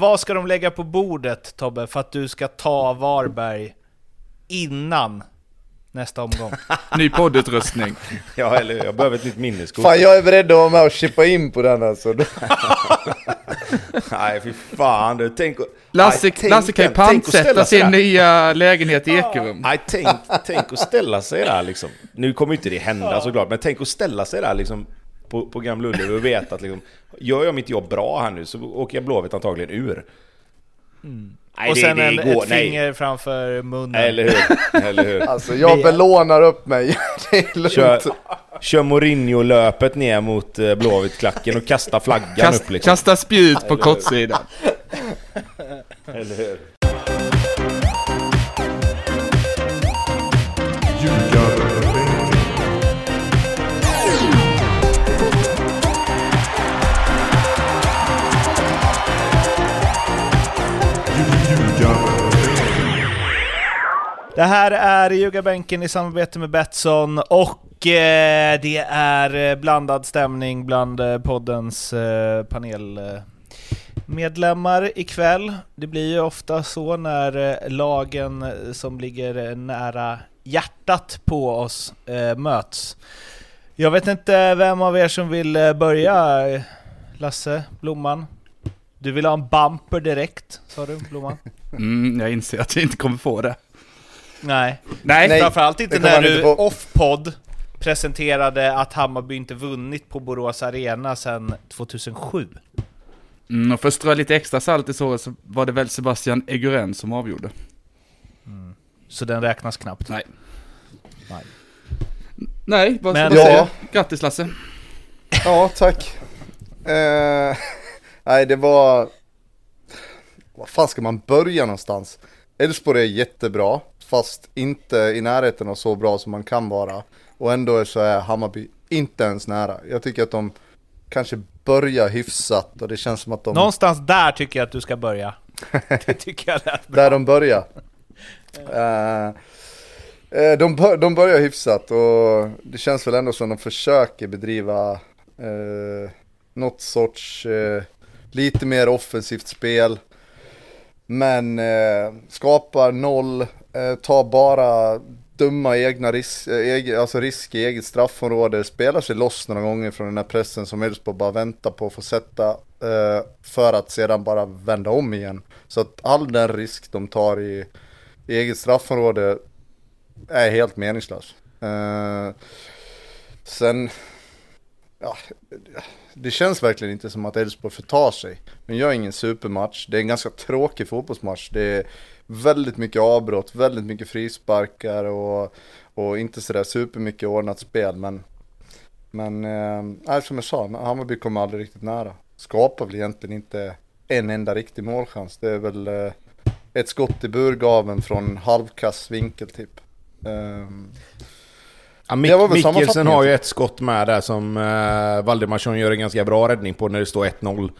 vad ska de lägga på bordet Tobbe för att du ska ta Varberg innan nästa omgång? Ny poddutrustning. Ja, eller hur? Jag behöver ett nytt minneskort. Fan jag är beredd att vara med och chippa in på den alltså. Nej, fy fan du. Tänk, Lasse, Nej, tänk- Lasse kan ju tänk att ställa pantsätta sig sin där. nya lägenhet i Ekerum. Nej, tänk, tänk att ställa sig där liksom. Nu kommer inte det hända såklart, men tänk att ställa sig där liksom på, på Gamla Ullevi och veta att liksom, gör jag mitt jobb bra här nu så åker jag Blåvitt antagligen ur. Nej, och det- sen det en, går- ett nej. finger framför munnen. Eller hur? Eller hur? Alltså jag belånar upp mig. Det är lugnt. Kör, kör Mourinho-löpet ner mot eh, Blåvitt-klacken och kasta flaggan Kast, upp liksom. Kasta spjut på kortsidan. Eller hur? Det här är Ljugarbänken i samarbete med Betsson och eh, det är eh, blandad stämning bland eh, poddens eh, panelmedlemmar ikväll. Det blir ju ofta så när eh, lagen eh, som ligger eh, nära hjärtat på oss eh, möts. Jag vet inte vem av er som vill eh, börja. Lasse, Blomman? Du vill ha en bumper direkt, sa du Blomman? Mm, jag inser att jag inte kommer få det. Nej. Nej, Nej. Framförallt inte när du off-podd presenterade att Hammarby inte vunnit på Borås Arena sedan 2007. Mm, och för att strö lite extra salt i såret så var det väl Sebastian Eguren som avgjorde. Så den räknas knappt. Nej. Nej. Nej, vad ska Men- man Ja. säga? Grattis Lasse. Ja, tack. Eh, nej, det var... Var fan ska man börja någonstans? Elfsborg är jättebra, fast inte i närheten av så bra som man kan vara. Och ändå så är Hammarby inte ens nära. Jag tycker att de kanske börjar hyfsat och det känns som att de... Någonstans där tycker jag att du ska börja. Det tycker jag lät bra. Där de börjar. Eh, eh, de, bör, de börjar hyfsat och det känns väl ändå som de försöker bedriva uh, något sorts eh, lite mer offensivt spel. Men eh, skapar noll, eh, Eh, tar bara dumma egna ris eh, eg alltså risk i eget straffområde, spelar sig loss några gånger från den här pressen som Elfsborg bara väntar på att få sätta eh, för att sedan bara vända om igen. Så att all den risk de tar i, i eget straffområde är helt meningslös. Eh, sen, ja, det känns verkligen inte som att Elfsborg förtar sig. Men gör ingen supermatch. Det är en ganska tråkig fotbollsmatch. Det är väldigt mycket avbrott, väldigt mycket frisparkar och, och inte sådär supermycket ordnat spel. Men, men eh, som jag sa, Hammarby kommer aldrig riktigt nära. Skapar väl egentligen inte en enda riktig målchans. Det är väl eh, ett skott i burgaven från halvkass vinkel typ. Ehm, Ja, Mik- Mikkelsen har ju typ. ett skott med där som eh, Valdemarsson gör en ganska bra räddning på när det står 1-0.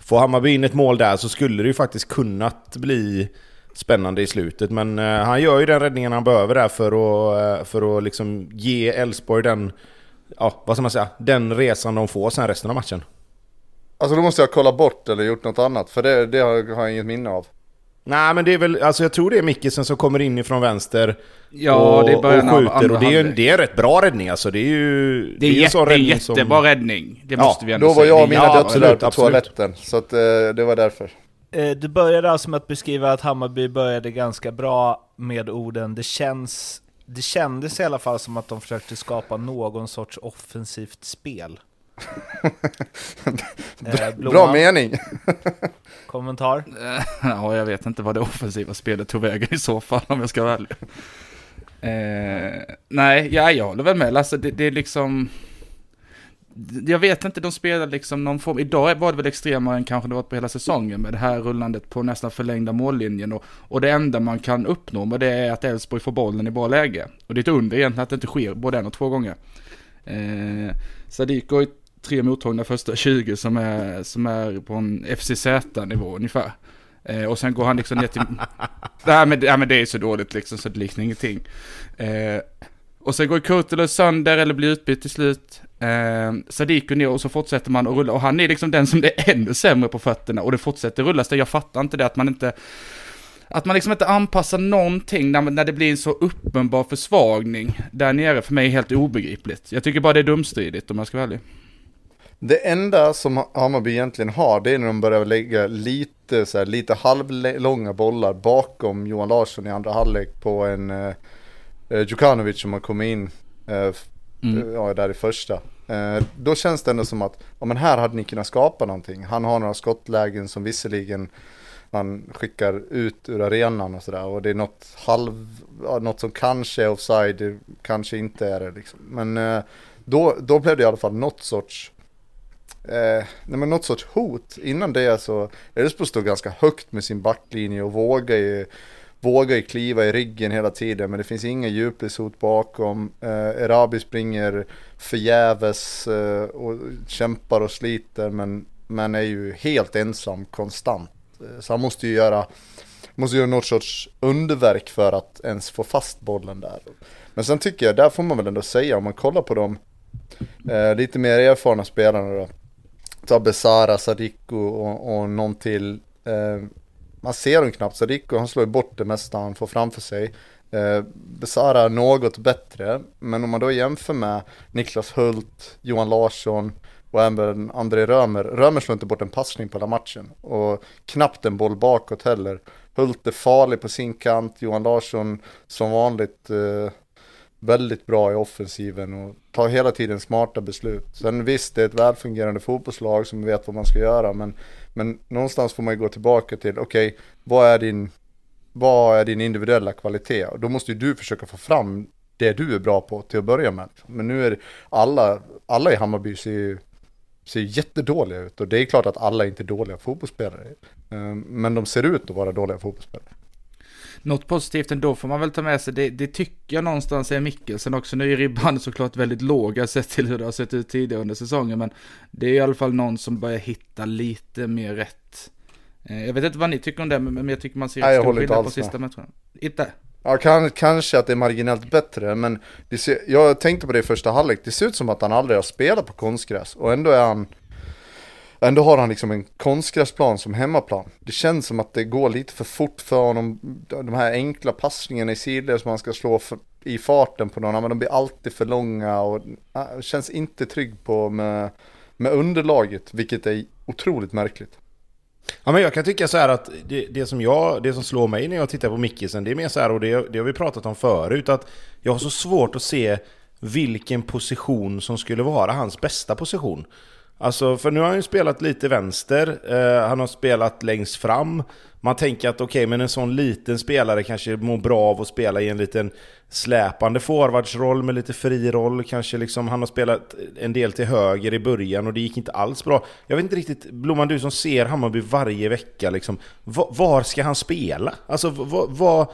Får Hammarby in ett mål där så skulle det ju faktiskt kunnat bli spännande i slutet. Men eh, han gör ju den räddningen han behöver där för att, eh, för att liksom ge Elfsborg den, ja vad ska man säga, den resan de får sen resten av matchen. alltså då måste jag kolla bort eller gjort något annat. För det, det har jag inget minne av. Nej men det är väl, alltså jag tror det är Mikkelsen som kommer in ifrån vänster Ja, och, det är och skjuter. Och det är, en, det är en rätt bra räddning alltså. Det är ju... Det är, ju en jätte, sån det är räddning som- jättebra räddning. Det Ja, måste vi ändå Då var säga. jag Det och är mina Ja, döttrar absolut, på absolut. toaletten. Så att, eh, det var därför. Eh, Du började alltså med att beskriva att Hammarby började ganska bra med orden det känns det kändes i alla fall som att de försökte skapa någon sorts offensivt spel. Eh, Bra mening. kommentar? Ja, jag vet inte vad det offensiva spelet tog vägen i så fall om jag ska vara ärlig. Eh, nej, ja, jag håller väl med Lasse. Det, det är liksom... Jag vet inte, de spelar liksom någon form... Idag var det väl extremare än kanske det varit på hela säsongen med det här rullandet på nästan förlängda mållinjen. Och, och det enda man kan uppnå med det är att Elfsborg får bollen i bra läge. Och det är ett under egentligen att det inte sker både en och två gånger. Eh, ju tre mottagna första 20 som är, som är på en FCZ-nivå ungefär. Eh, och sen går han liksom ner till... nej, men, nej men det är så dåligt liksom så det liknar ingenting. Eh, och sen går Kurtulus sönder eller blir utbytt till slut. Eh, Sadiku ner och så fortsätter man att rulla. Och han är liksom den som är ännu sämre på fötterna. Och det fortsätter rullas där. Jag fattar inte det att man inte... Att man liksom inte anpassar någonting när, när det blir en så uppenbar försvagning där nere för mig är helt obegripligt. Jag tycker bara det är dumstridigt om jag ska vara ärlig. Det enda som Hammarby egentligen har, det är när de börjar lägga lite, så här, lite halvlånga bollar bakom Johan Larsson i andra halvlek på en eh, eh Djukanovic som har kommit in eh, mm. ja, där i första. Eh, då känns det ändå som att, ja men här hade ni kunnat skapa någonting. Han har några skottlägen som visserligen man skickar ut ur arenan och sådär. Och det är något halv, något som kanske är offside, kanske inte är det liksom. Men eh, då, då blev det i alla fall något sorts eh, nej men något sorts hot. Innan det så, Elfsborg stod ganska högt med sin backlinje och vågar ju, vågar ju kliva i ryggen hela tiden. Men det finns inga djupledshot bakom. Eh, Erabi springer förgäves eh, och kämpar och sliter men, men är ju helt ensam konstant. Eh, så han måste ju göra måste göra något sorts underverk för att ens få fast bollen där. Men sen tycker jag, där får man väl ändå säga, om man kollar på de eh, lite mer erfarna spelarna då, ta Besara, Sadiko och, och någon till. Eh, man ser dem knappt, Sadiku han slår bort det mesta han får framför sig. Eh, Besara något bättre, men om man då jämför med Niklas Hult, Johan Larsson och även André Römer. Römer slår inte bort en passning på hela matchen och knappt en boll bakåt heller. Hult är farlig på sin kant, Johan Larsson som vanligt eh, väldigt bra i offensiven och tar hela tiden smarta beslut. Sen visst, det är ett välfungerande fotbollslag som vet vad man ska göra, men, men någonstans får man ju gå tillbaka till, okej, okay, vad är din vad är din individuella kvalitet? Och då måste ju du försöka få fram det du är bra på till att börja med. Men nu är det, alla, alla i Hammarby ser ju ser jättedåliga ut och det är klart att alla är inte dåliga fotbollsspelare. Eh, men de ser ut att vara dåliga fotbollsspelare. Något positivt ändå får man väl ta med sig, det, det tycker jag någonstans är Mikkelsen också. Nu är ribban såklart väldigt låga sett till hur det har sett ut tidigare under säsongen, men det är i alla fall någon som börjar hitta lite mer rätt. Eh, jag vet inte vad ni tycker om det, men jag tycker man ser Nej, stor skillnad på sista matcherna. Inte? Ja, kan, kanske att det är marginellt bättre, men ser, jag tänkte på det i första halvlek, det ser ut som att han aldrig har spelat på konstgräs och ändå är han Ändå har han liksom en konstgräsplan som hemmaplan. Det känns som att det går lite för fort för honom. De här enkla passningarna i sidled som han ska slå för, i farten på någon, men de blir alltid för långa och äh, känns inte trygg på med, med underlaget, vilket är otroligt märkligt. Ja, men jag kan tycka så här att det, det, som jag, det som slår mig när jag tittar på Mickisen, det är mer så här, och det, det har vi pratat om förut, att jag har så svårt att se vilken position som skulle vara hans bästa position. Alltså, för nu har han ju spelat lite vänster, eh, han har spelat längst fram. Man tänker att okej, okay, men en sån liten spelare kanske mår bra av att spela i en liten släpande forwardsroll med lite fri roll. Kanske liksom, han har spelat en del till höger i början och det gick inte alls bra. Jag vet inte riktigt, Blomman du som ser Hammarby varje vecka, liksom, var ska han spela? Alltså, var, var,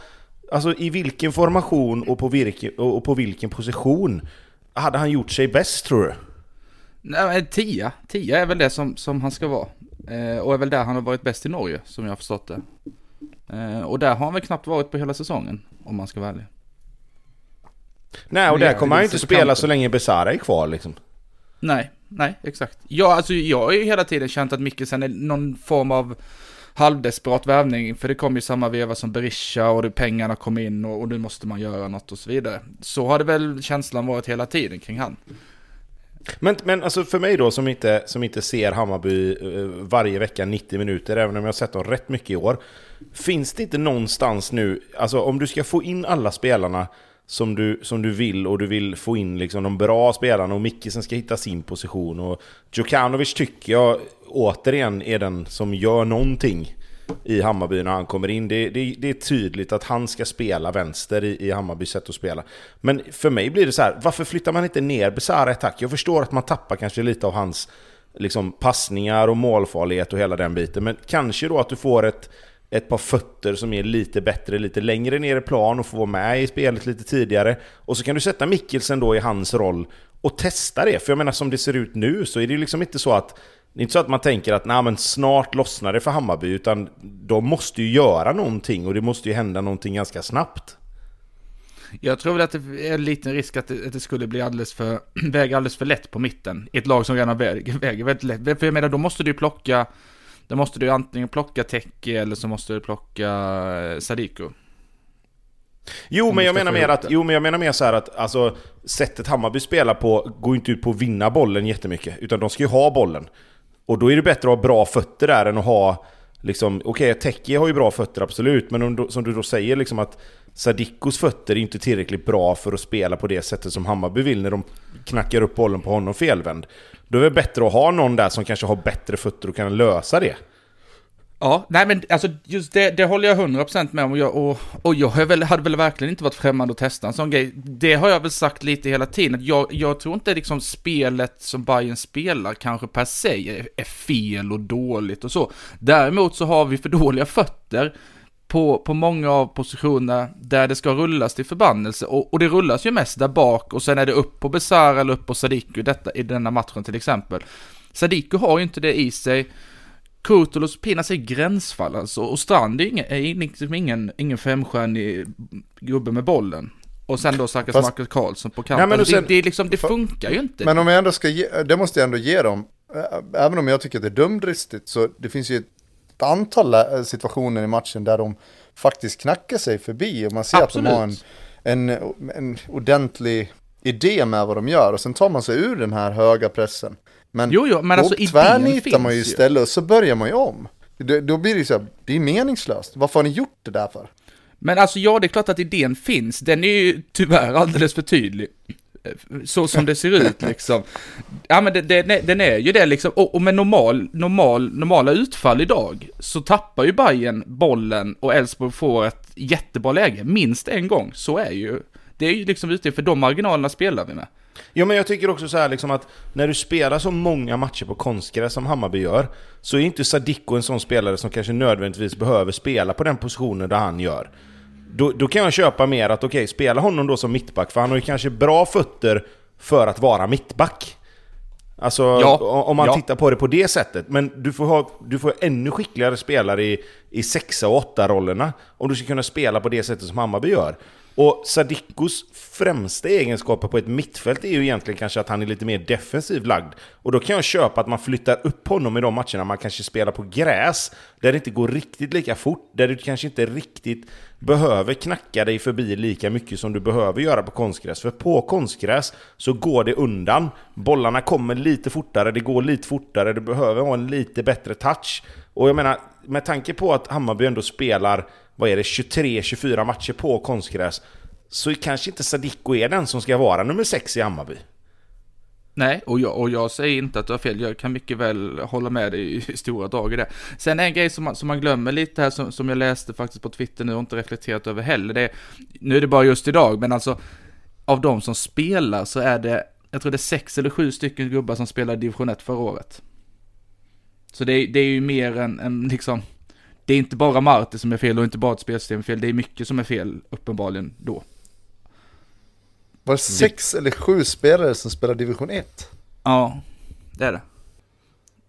alltså i vilken formation och på, virke, och på vilken position hade han gjort sig bäst tror du? Nej, tia. Tia är väl det som, som han ska vara. Eh, och är väl där han har varit bäst i Norge, som jag har förstått det. Eh, och där har han väl knappt varit på hela säsongen, om man ska vara ärlig. Nej, och där kommer han ju inte spela så länge Besara är kvar liksom. Nej, nej, exakt. Ja, alltså jag har ju hela tiden känt att Mikkelsen är någon form av halvdesperat värvning, för det kom ju samma veva som Berisha och det, pengarna kom in och, och nu måste man göra något och så vidare. Så har det väl känslan varit hela tiden kring han. Men, men alltså för mig då som inte, som inte ser Hammarby eh, varje vecka 90 minuter, även om jag har sett dem rätt mycket i år. Finns det inte någonstans nu, alltså om du ska få in alla spelarna som du, som du vill och du vill få in liksom de bra spelarna och Mickisen ska hitta sin position och Djukanovic tycker jag återigen är den som gör någonting i Hammarby när han kommer in. Det, det, det, är tydligt att han ska spela vänster i, i Hammarbys sätt att spela. Men för mig blir det så här, varför flyttar man inte ner Besara i attack? Jag förstår att man tappar kanske lite av hans liksom, passningar och målfarlighet och hela den biten. Men kanske då att du får ett, ett par fötter som är lite bättre, lite längre ner i plan och får vara med i spelet lite tidigare. Och så kan du sätta Mikkelsen då i hans roll och testa det. För jag menar som det ser ut nu så är det ju liksom inte så att det är inte så att man tänker att Nej, men snart lossnar det för Hammarby, utan de måste ju göra någonting och det måste ju hända någonting ganska snabbt. Jag tror väl att det är en liten risk att det, att det skulle bli alldeles för, väga alldeles för lätt på mitten. I ett lag som redan väger, väger väldigt lätt. För jag menar, då måste du plocka, då måste du antingen plocka Teki eller så måste du plocka eh, Sadiko. Jo Om men, jag menar mer att, det. jo men jag menar mer så här att alltså, sättet Hammarby spelar på går inte ut på att vinna bollen jättemycket. Utan de ska ju ha bollen. Och då är det bättre att ha bra fötter där än att ha liksom, okej Teki har ju bra fötter absolut, men om, som du då säger liksom att Sadikos fötter är inte tillräckligt bra för att spela på det sättet som Hammarby vill när de knackar upp bollen på honom felvänd. Då är det bättre att ha någon där som kanske har bättre fötter och kan lösa det. Ja, nej men alltså just det, det håller jag 100% med om och jag, och, och jag väl, hade väl verkligen inte varit främmande att testa en sån grej. Det har jag väl sagt lite hela tiden, att jag, jag tror inte liksom spelet som Bayern spelar kanske per se är, är fel och dåligt och så. Däremot så har vi för dåliga fötter på, på många av positionerna där det ska rullas till förbannelse och, och det rullas ju mest där bak och sen är det upp på Besara eller upp på Sadiku detta, i denna matchen till exempel. Sadiku har ju inte det i sig. Kurtulus Pinas är gränsfall alltså och Strand är, ingen, är liksom ingen, ingen femstjärnig gubbe med bollen. Och sen då stackars Fast- Marcus Karlsson på kanten. Nej, men och det, sen- det, är liksom, det funkar ju inte. Men om jag ändå ska ge, det måste jag ändå ge dem. Även om jag tycker att det är dumdristigt så det finns ju ett antal situationer i matchen där de faktiskt knackar sig förbi och man ser att de har en, Absolut. en, en ordentlig idé med vad de gör och sen tar man sig ur den här höga pressen. Men Jo, jo, men då alltså idén tvärnitar finns man ju ju. istället och så börjar man ju om. Då, då blir det ju så här, det är meningslöst. Varför har ni gjort det där för? Men alltså ja, det är klart att idén finns. Den är ju tyvärr alldeles för tydlig. Så som det ser ut liksom. Ja men det, det, den är ju det liksom. Och, och med normal, normal, normala utfall idag så tappar ju Bayern bollen och Elfsborg får ett jättebra läge. Minst en gång. Så är ju. Det är ju liksom ute för de marginalerna spelar vi med. Ja men jag tycker också så här liksom att när du spelar så många matcher på konstgräs som Hammarby gör så är inte Sadiko en sån spelare som kanske nödvändigtvis behöver spela på den positionen där han gör. Då, då kan jag köpa mer att okej, spela honom då som mittback för han har ju kanske bra fötter för att vara mittback. Alltså Ja, om man ja. tittar på det på det sättet. Men du får ha du får ännu skickligare spelare i, i sexa och åtta rollerna om du ska kunna spela på det sättet som Hammarby gör. Och Sadikos främsta egenskaper på ett mittfält är ju egentligen kanske att han är lite mer defensivt lagd. Och då kan jag köpa att man flyttar upp honom i de matcherna man kanske spelar på gräs, där det inte går riktigt lika fort, där du kanske inte riktigt behöver knacka dig förbi lika mycket som du behöver göra på konstgräs. För på konstgräs så går det undan, bollarna kommer lite fortare, det går lite fortare, du behöver ha en lite bättre touch. Och jag menar, med tanke på att Hammarby ändå spelar, vad är det, 23-24 matcher på konstgräs, så kanske inte Sadiko är den som ska vara nummer 6 i Hammarby. Nej, och jag, och jag säger inte att du har fel. Jag kan mycket väl hålla med dig i, stora drag i det. Sen en grej som man, som man glömmer lite här, som, som jag läste faktiskt på Twitter nu och inte reflekterat över heller. Det är, nu är det bara just idag, men alltså av de som spelar så är det, jag tror det är sex eller sju stycken gubbar som spelade i division 1 förra året. Så det, är- det är ju mer än, än liksom, det är inte bara Marti som är fel och inte bara ett spelsystem fel, det är mycket som är fel uppenbarligen då. Var det sex eller sju spelare som spelar division 1? Ja, det är det.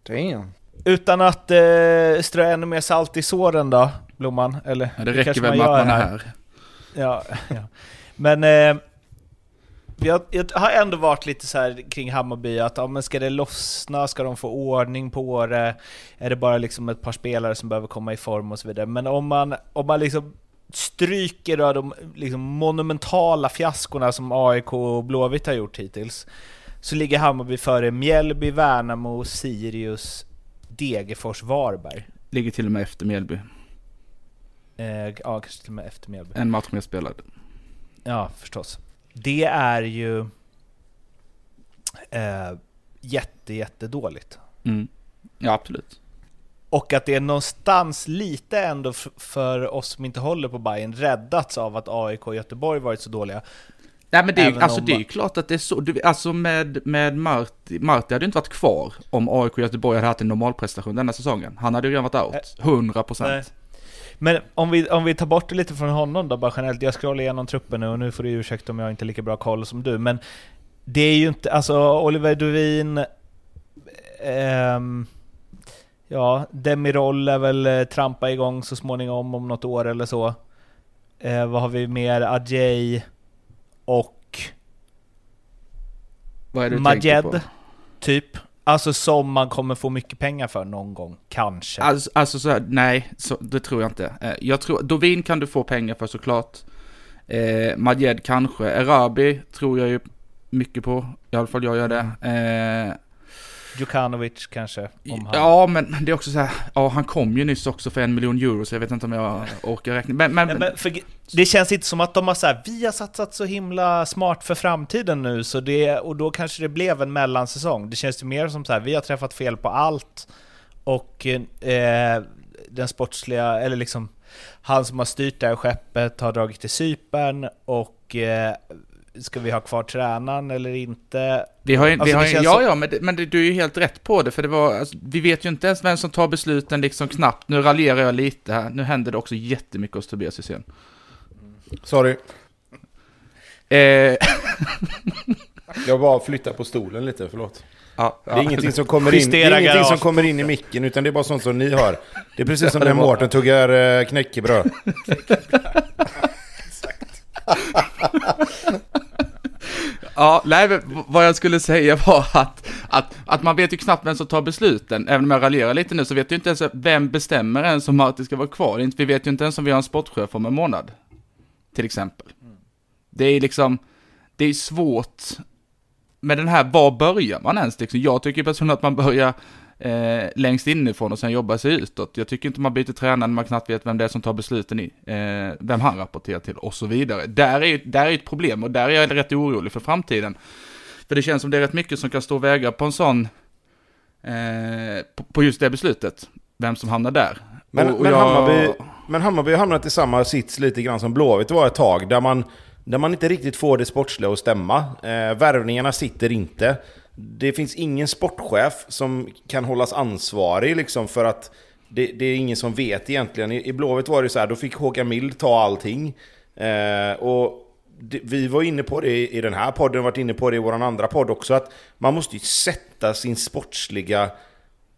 Damn. Utan att eh, strö ännu mer salt i såren då, Blomman? Eller, Ja, det räcker väl med att man är här. Ja, ja. Men eh, jag, jag har ändå varit lite så här kring Hammarby att ja, men ska det lossna, ska de få ordning på det? Är det bara liksom ett par spelare som behöver komma i form och så vidare? Men om man, om man liksom stryker då de liksom monumentala fiaskorna som AIK och Blåvitt har gjort hittills, så ligger Hammarby före Mjällby, Värnamo, Sirius, Degerfors, Varberg. Ligger till och med efter Mjällby. Eh, ja, kanske till och med efter Mjällby. En match mer spelad. Ja, förstås. Det är ju eh, jätte, jätte dåligt. Mm. Ja, absolut. Och att det är någonstans lite ändå för oss som inte håller på Bayern räddats av att AIK och Göteborg varit så dåliga. Nej men det är, ju- alltså, om- det är ju klart att det är så. Du, alltså med, med Marti, Marti hade ju inte varit kvar om AIK och Göteborg hade haft en normalprestation denna säsongen. Han hade ju redan varit out. 100 Nej. procent. Men om vi, om vi tar bort det lite från honom då, bara generellt. Jag scrollar igenom truppen nu och nu får du ursäkta om jag inte har lika bra koll som du, men det är ju inte, alltså Oliver Duvin, ehm, ja, Demirol är väl eh, trampa igång så småningom om något år eller så. Eh, vad har vi mer? Adjei, och Vad är det du? Majed, typ. Alltså som man kommer få mycket pengar för någon gång, kanske. Alltså, alltså så här, nej, så, det tror jag inte. Eh, jag tror, Dovin kan du få pengar för såklart. Eh, Majed kanske. Erabi tror jag ju mycket på. I alla fall jag gör det. Eh, Djukanovic kanske, om han... ja, men det är också så här, ja han kom ju nyss också för en miljon euro så jag vet inte om jag orkar räkna. Men, men, men för, det känns inte som att de har så här, vi har satsat så himla smart för framtiden nu, så det, och då kanske det blev en mellansäsong. Det känns ju mer som så här, vi har träffat fel på allt, och eh, den sportsliga, eller liksom han som har styrt det här skeppet har dragit till Cypern, och eh, ska vi ha kvar tränaren eller inte? Vi har, ju- vi Alltså, har, ja, ja, men, det- men det, du är ju helt rätt på det, för det var, alltså, vi vet ju inte ens vem som tar besluten liksom knappt. Nu raljerar jag lite här, nu händer det också jättemycket hos Tobias Hysén. Sorry. Eh, Jag bara flyttar på stolen lite, förlåt. ja, Det är ingenting som kommer in, det är Justera ingenting som kommer in i micken, utan det är bara sånt som ni hör. Det är precis som när Mårten tuggar eh, knäckebröd. Ja, nej, vad jag skulle säga var att, att, att man vet ju knappt vem som tar besluten. Även om jag raljerar lite nu så vet ju inte ens vem bestämmer ens om att det ska vara kvar. Vi vet ju inte ens om vi har en sportchef om en månad. Till exempel. Det är liksom, det är svårt med den här, var börjar man ens liksom? Jag tycker personligen att man börjar eh, längst inifrån och sen jobbar sig utåt. Jag tycker inte man byter tränare när man knappt vet vem det är som tar besluten i, eh, vem han rapporterar till och så vidare. Där är där är ett problem och där är jag rätt orolig för framtiden. För det känns som det är rätt mycket som kan stå och väga på en sån, eh, på, på just det beslutet. Vem som hamnar där. Men, Och- och men, jag- Hammarby, men Hammarby har hamnat i samma sits lite grann som Blåvitt var ett tag, där man, där man inte riktigt får det sportsliga att stämma. Eh, värvningarna sitter inte. Det finns ingen sportchef som kan hållas ansvarig liksom för att det, det är ingen som vet egentligen. I, i Blåvitt var det så här, då fick Håkan Mild ta allting. Eh, och det, vi var inne på det i, i den här podden, varit inne på det i vår andra podd också, att man måste ju sätta sin sportsliga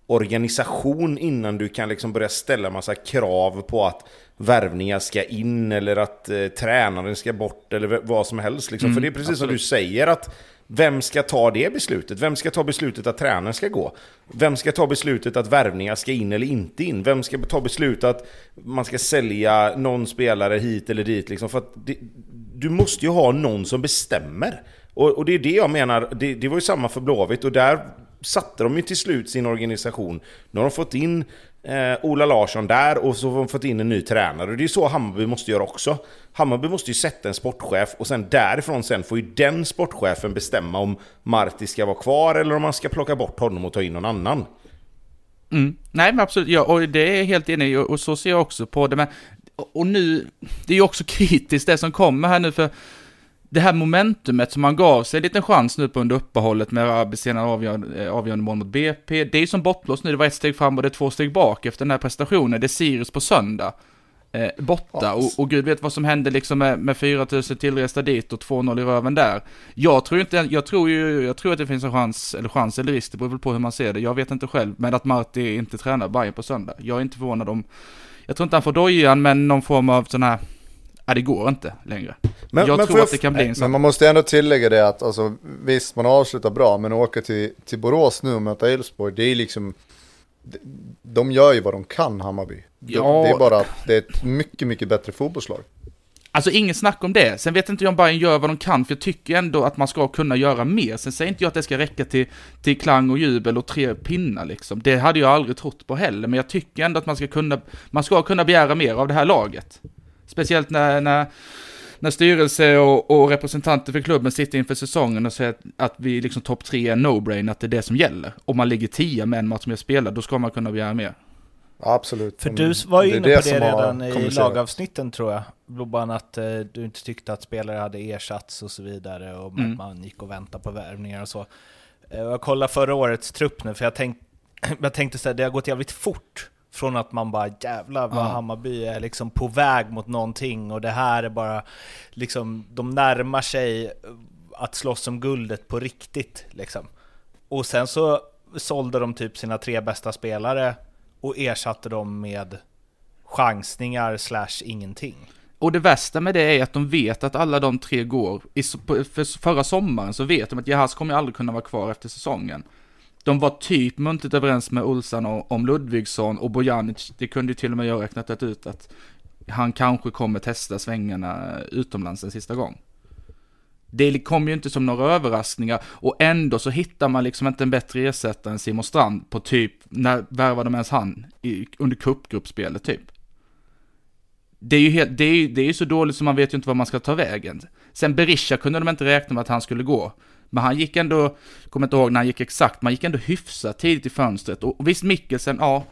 organisation innan du kan liksom börja ställa massa krav på att värvningar ska in eller att eh, tränaren ska bort eller vad som helst. Liksom. Mm, För det är precis som absolut. du säger att vem ska ta det beslutet? Vem ska ta beslutet att tränaren ska gå? Vem ska ta beslutet att värvningar ska in eller inte in? Vem ska ta beslutet att man ska sälja någon spelare hit eller dit? Liksom? För att det, du måste ju ha någon som bestämmer. Och, och det är det jag menar, det, det var ju samma för Blåvitt och där satte de ju till slut sin organisation. Nu har de fått in eh, Ola Larsson där och så har de fått in en ny tränare. Och det är så Hammarby måste göra också. Hammarby måste ju sätta en sportchef och sen därifrån sen får ju den sportchefen bestämma om Marti ska vara kvar eller om man ska plocka bort honom och ta in någon annan. Mm. Nej men absolut, ja, och det är helt enig och och så ser jag också på det. Men, och nu, det är ju också kritiskt det som kommer här nu för det här momentumet som man gav sig en liten chans nu på under uppehållet med Arabi senare avgörande, eh, avgörande mål mot BP. Det är ju som bortblåst nu, det var ett steg fram och det är två steg bak efter den här prestationen. Det är Sirius på söndag. Eh, borta, och, och gud vet vad som hände liksom med, med 4000 tillresta dit och 2-0 i röven där. Jag tror inte, jag tror ju, jag tror att det finns en chans, eller chans eller risk, det beror väl på hur man ser det. Jag vet inte själv, men att Marti inte tränar Bayern på söndag. Jag är inte förvånad om, jag tror inte han får dojan, men någon form av sån här, ja det går inte längre. Men- jag men tror att det kan bli en Men sån. man måste ändå tillägga det att alltså, visst man avslutar bra men att åka till, till Borås nu och möta Elfsborg det är liksom de- gör ju vad de kan Hammarby. Ja. Det är bara att det är ett mycket, mycket bättre fotbollslag. Alltså ingen snack om det. Sen vet inte jag om Bayern gör vad de kan, för jag tycker ändå att man ska kunna göra mer. Sen säger inte jag att det ska räcka till, till klang och jubel och tre pinnar liksom. Det hade jag aldrig trott på heller, men jag tycker ändå att man ska kunna, man ska kunna begära mer av det här laget. Speciellt när, när, när styrelse och, och representanter för klubben sitter inför säsongen och säger att, att vi liksom topp tre är no-brain, att det är det som gäller. Om man ligger tia med en match som jag spelar, då ska man kunna begära mer. Absolut. För Mm, du var ju inne på det som har redan i lagavsnitten tror jag. Blobban att eh, du inte tyckte att spelare hade ersatts och så vidare och Mm. att man gick och väntade på värvningar och så. Eh, Jag kollade förra årets trupp nu för jag, tänk, jag tänkte så här, det har gått jävligt fort. Från att man bara jävlar vad Ja. Hammarby är liksom på väg mot någonting och det här är bara liksom, de närmar sig att slåss om guldet på riktigt liksom. Och sen så sålde de typ sina tre bästa spelare och ersatte dem med chansningar slash ingenting. Och det värsta med det är att de vet att alla de tre går. I, för förra sommaren så vet de att Jahas kommer aldrig kunna vara kvar efter säsongen. De var typ muntligt överens med Olsson om Ludvigsson och Bojanic. Det kunde ju till och med jag räknat ut att han kanske kommer testa svängarna utomlands en sista gång. Det kom ju inte som några överraskningar och ändå så hittar man liksom inte en bättre ersättare än Simon Strand på typ, när värvade de ens han? I, under cupgruppspelet typ. Det är ju helt, det är, det är så dåligt så man vet ju inte vad man ska ta vägen. Sen Berisha kunde de inte räkna med att han skulle gå. Men han gick ändå, kommer inte ihåg när han gick exakt, man gick ändå hyfsat tidigt i fönstret. Och visst Mikkelsen, ja,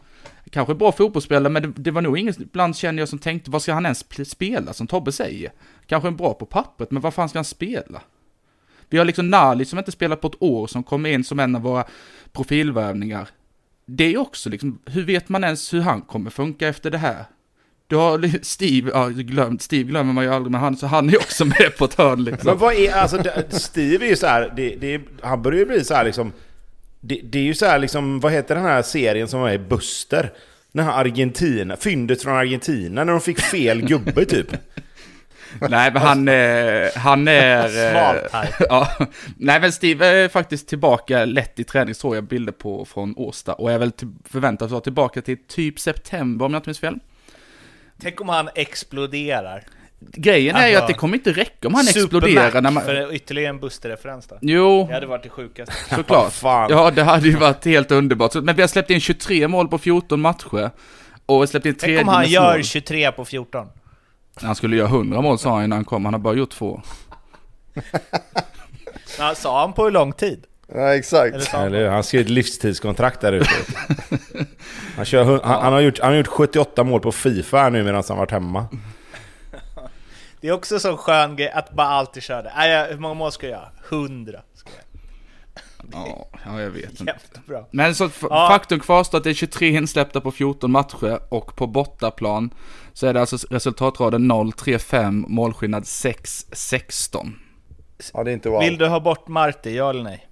kanske bra fotbollsspelare, men det, det, var nog ingen, ibland känner jag som tänkte, vad ska han ens spela, som Tobbe säger? Kanske en bra på pappret, men vad fan ska han spela? Vi har liksom Nali som inte spelat på ett år, som kom in som en av våra profilvärvningar. Det är också liksom, hur vet man ens hur han kommer funka efter det här? Du har Steve, ja, glömt, Steve glömmer man ju aldrig, men han, så han är också med på ett hörn liksom. Men vad är, alltså Steve är ju så här, det, det, han börjar ju bli så här liksom... Det, det, är ju så här liksom, vad heter den här serien som var i Buster? Den här Argentina, fyndet från Argentina, när de fick fel gubbe typ. Nej, men han, eh, han är... Eh, ja, nej, men Steve är faktiskt tillbaka lätt i träning, såg jag bilder på från Årsta. Och är väl förväntat vara tillbaka till typ september om jag inte minns fel. Tänk om han exploderar. Grejen är ju att det kommer inte räcka om han exploderar. När man... för ytterligare en Buster-referens då. Jo. Det hade varit det sjukaste. Såklart. ja, det hade ju varit helt underbart. Men vi har släppt in 23 mål på 14 matcher. Och släppt in tre Tänk om han gör mål. 23 på 14. Han skulle göra 100 mål sa han när han kom, han har bara gjort två. ja, sa han på hur lång tid? Ja, exakt. Eller, han skrev ett livstidskontrakt där ute. Han, kör, han, han, har gjort, han har gjort 78 mål på Fifa här nu medan han varit hemma. Det är också så skön grej att bara alltid köra det. Nej, hur många mål ska jag göra? 100. Ska jag. Ja, jag vet inte. Jättebra. Men så ja. faktum kvarstår att det är 23 insläppta på 14 matcher och på bortaplan så är det alltså resultatraden 0-3-5, målskillnad 6-16. Ja, det är inte wow. Vill du ha bort Marti, ja eller nej?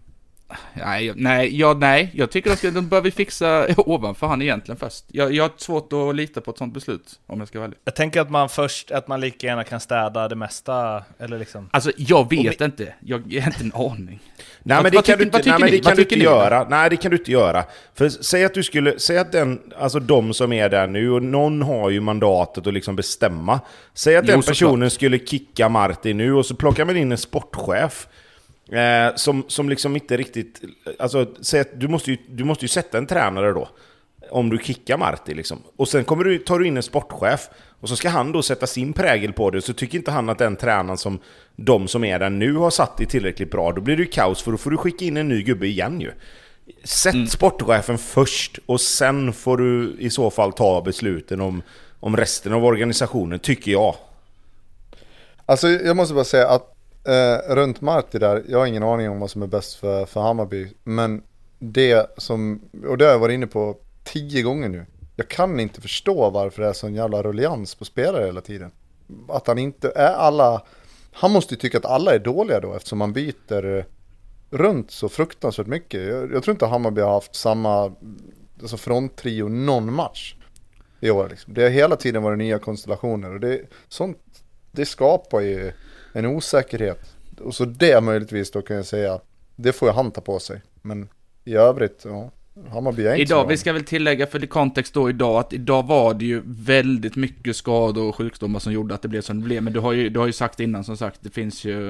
Nej, nej, ja, nej. jag tycker att de vi fixa ovanför han egentligen först. Jag, jag har svårt att lita på ett sånt beslut, om jag ska ärlig. Jag tänker att man först, att man lika gärna kan städa det mesta, eller liksom... Alltså, jag vet inte. Jag har inte en aning. Nej, men det kan du inte, nej, men det kan du inte göra. Nej, det kan du inte göra. För säg att du skulle, säg att den, alltså de som är där nu, och någon har ju mandatet att liksom bestämma. Säg att jo, den personen skulle kicka Martin nu, och så plockar man in en sportchef. Eh, som, som liksom inte riktigt... Alltså, du, måste ju, du måste ju sätta en tränare då. Om du kickar Marti liksom. Och sen kommer du, tar du in en sportchef. Och så ska han då sätta sin prägel på det. Så tycker inte han att den tränaren som de som är där nu har satt är tillräckligt bra. Då blir det ju kaos för då får du skicka in en ny gubbe igen ju. Sätt mm. sportchefen först och sen får du i så fall ta besluten om, om resten av organisationen, tycker jag. Alltså jag måste bara säga att eh, runt Marti där, jag har ingen aning om vad som är bäst för, för Hammarby. Men det som, och det har jag varit inne på tio gånger nu. Jag kan inte förstå varför det är sån jävla rullians på spelare hela tiden. Att han inte är alla, han måste ju tycka att alla är dåliga då eftersom man byter runt så fruktansvärt mycket. Jag, jag tror inte Hammarby har haft samma alltså fronttrio någon match i år. Liksom. Det har hela tiden varit nya konstellationer och det, sånt, det skapar ju en osäkerhet. Och så det möjligtvis då kan jag säga, det får ju han ta på sig. Men i övrigt, ja. Hammarby är inte Idag, vi ska väl tillägga för kontext då idag, att idag var det ju väldigt mycket skador och sjukdomar som gjorde att det blev som det blev. Men du har ju, du har ju sagt innan som sagt, det finns ju,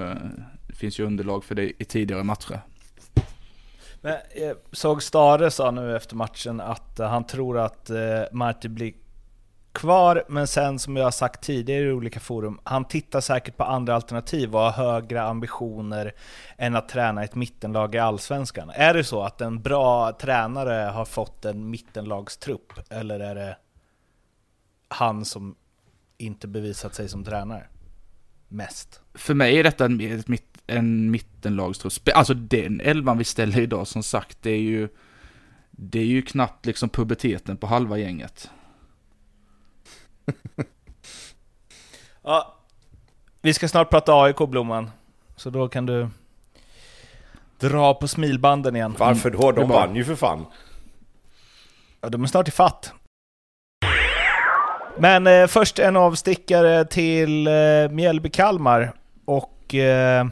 det finns ju underlag för det i tidigare matcher. Men, eh, såg Stare sa nu efter matchen att han tror att eh, Marti blir kvar, men sen som jag har sagt tidigare i olika forum, han tittar säkert på andra alternativ och har högre ambitioner än att träna ett mittenlag i Allsvenskan. Är det så att en bra tränare har fått en mittenlagstrupp, eller är det han som inte bevisat sig som tränare? Mest. För mig är detta en, en mittenlagstrupp. Alltså den elvan vi ställer idag, som sagt, det är ju det är ju knappt liksom puberteten på halva gänget. ja, vi ska snart prata AIK Blomman. Så då kan du dra på smilbanden igen. Varför då? De vann ju för fan. Ja, de är snart i fatt. Men eh, först en avstickare till eh, Mjällby-Kalmar och eh,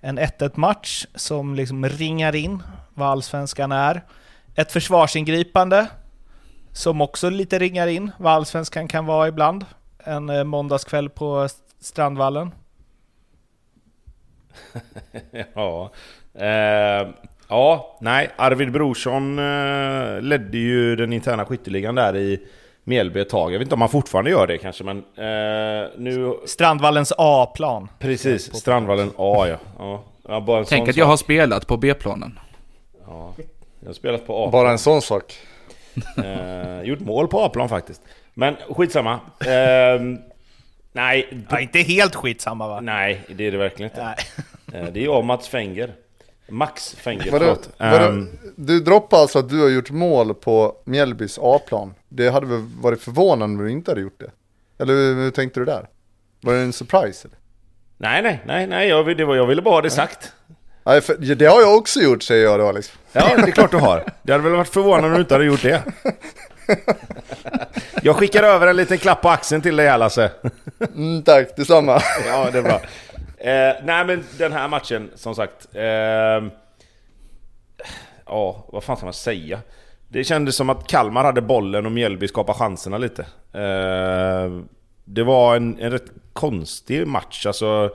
en 1-1 match som liksom ringar in vad allsvenskan är. Ett försvarsingripande som också lite ringar in vad allsvenskan kan vara ibland. En eh, måndagskväll på Strandvallen. ja. Eh, ja, nej. Arvid Brorsson eh, ledde ju den interna skytteligan där i Mjällby ett tag. Jag vet inte om han fortfarande gör det kanske, men eh, nu... Strandvallens A-plan. Precis, Strandvallen A ja. ja. ja bara en Tänk sån att jag sak. har spelat på B-planen. Ja, jag har spelat på A. Bara en sån sak. Eh, gjort mål på A-plan faktiskt. Men skitsamma. Eh, nej, Ja, inte helt skitsamma va? nej, det är det verkligen inte. Nej. Eh, det är jag och Mats Fenger. Max Fenger, Vadå, vadå, Ehm, du droppar alltså att du har gjort mål på Mjällbys A-plan. Det hade väl varit förvånande om du inte hade gjort det? Eller hur, hur tänkte du där? Var det en surprise? Eller? nej, nej, nej, nej, jag, det var, jag ville bara ha det sagt. Nej, för, ja, det har jag också gjort säger jag då liksom. Ja, det är klart du har. Det hade väl varit förvånande om du inte hade gjort det. Jag skickar över en liten klapp på axeln till dig här Lasse. Mm, tack, detsamma. Ja, det är bra. Eh, nej men den här matchen, som sagt. ehm, ja, vad fan ska man säga? Det kändes som att Kalmar hade bollen och Mjällby skapade chanserna lite. Eh, det var en, en rätt konstig match, alltså...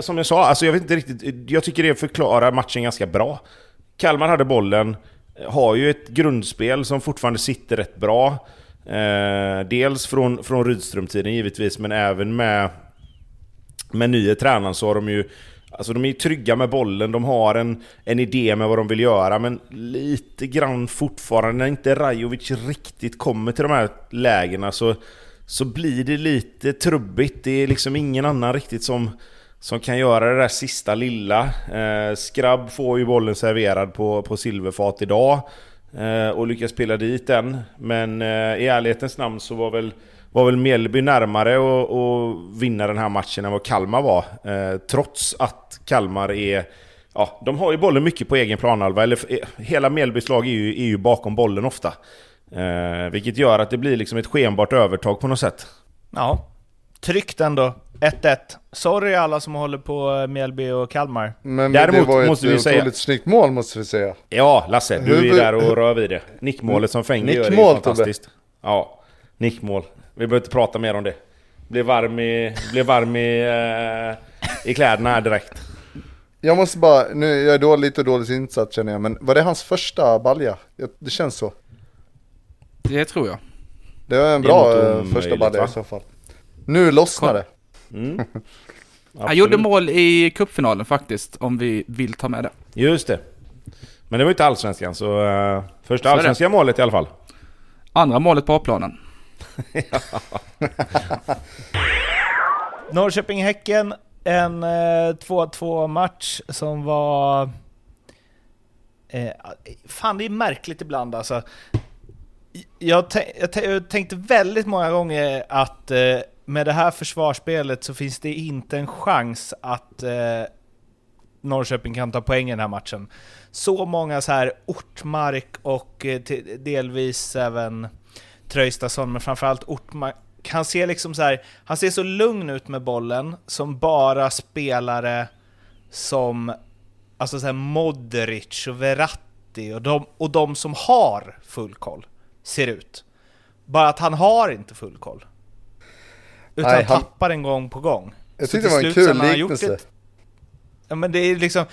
Som jag sa, alltså jag vet inte riktigt, jag tycker det förklarar matchen ganska bra. Kalmar hade bollen, har ju ett grundspel som fortfarande sitter rätt bra. Eh, dels från, från Rydström-tiden givetvis, men även med, med nya tränaren så har de ju... Alltså de är ju trygga med bollen, de har en, en idé med vad de vill göra, men lite grann fortfarande när inte Rajovic riktigt kommer till de här lägena så, så blir det lite trubbigt. Det är liksom ingen annan riktigt som, som kan göra det där sista lilla. Eh, Skrabb får ju bollen serverad på, på silverfat idag eh, och lyckas spela dit den. Men eh, i ärlighetens namn så var väl, var väl Mjällby närmare att vinna den här matchen än vad Kalmar var. Eh, trots att Kalmar är... Ja, de har ju bollen mycket på egen planhalva. Eller, eh, hela Mjällbys lag är ju, är ju bakom bollen ofta. Eh, vilket gör att det blir liksom ett skenbart övertag på något sätt. Ja. Tryggt ändå. 1-1. Sorry alla som håller på eh, Mjällby och Kalmar. Men Däremot det var måste ett vi säga- otroligt snyggt mål måste vi säga. Ja, Lasse, du är Huvud- där och rör vid det. Nickmålet som Fenger gör är ju Nickmål, Tobbe. fantastiskt. Ja, nickmål. Vi behöver inte prata mer om det. Blev varm i, blev varm i, eh, i kläderna här direkt. Jag måste bara, nu jag är dåligt, lite dåligt insatt känner jag, men var det hans första balja? Det känns så. Det tror jag. Det var en är bra något eh, första balja va? i så fall. Nu lossnar det. Mm. Han gjorde mål i cupfinalen faktiskt, om vi vill ta med det. Just det. Men det var inte allsvenskan, så uh, första Så är allsvenska målet i alla fall. Andra målet på A-planen. Norrköping-Häcken, en eh, 2-2 match som var... Eh, fan, det är märkligt ibland alltså. Jag, jag, tänkte väldigt många gånger att eh, med det här försvarsspelet så finns det inte en chans att eh, Norrköping kan ta poäng i den här matchen. Så många så här Ortmark och eh, delvis även Tröjstason, men framförallt Ortmark. Han ser liksom så här, han ser så lugn ut med bollen som bara spelare som alltså så här Modric och Verratti och de, och de som har full koll ser ut. Bara att han har inte full koll. Utan Nej, han- tappar en gång på gång. Jag tyckte det var en kul liknelse. ett- Ja men det är liksom,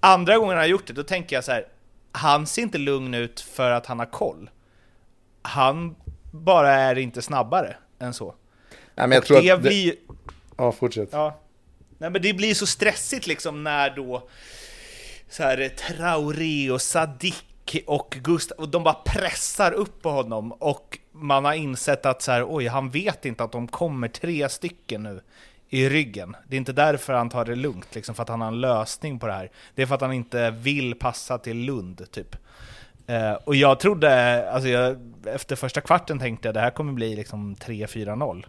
andra gången han har gjort det, då tänker jag så här. han ser inte lugn ut för att han har koll. Han bara är inte snabbare än så. Nej men jag Och tror det att det... blir Ja, fortsätt. Ja. Nej men det blir så stressigt liksom när då så här Traoré och Sadik och Gustav, och de bara pressar upp på honom och man har insett att så här, oj, han vet inte att de kommer tre stycken nu i ryggen. Det är inte därför han tar det lugnt, liksom för att han har en lösning på det här. Det är för att han inte vill passa till Lund, typ. Eh, och jag trodde, alltså jag, efter första kvarten tänkte jag det här kommer bli liksom 3-4-0.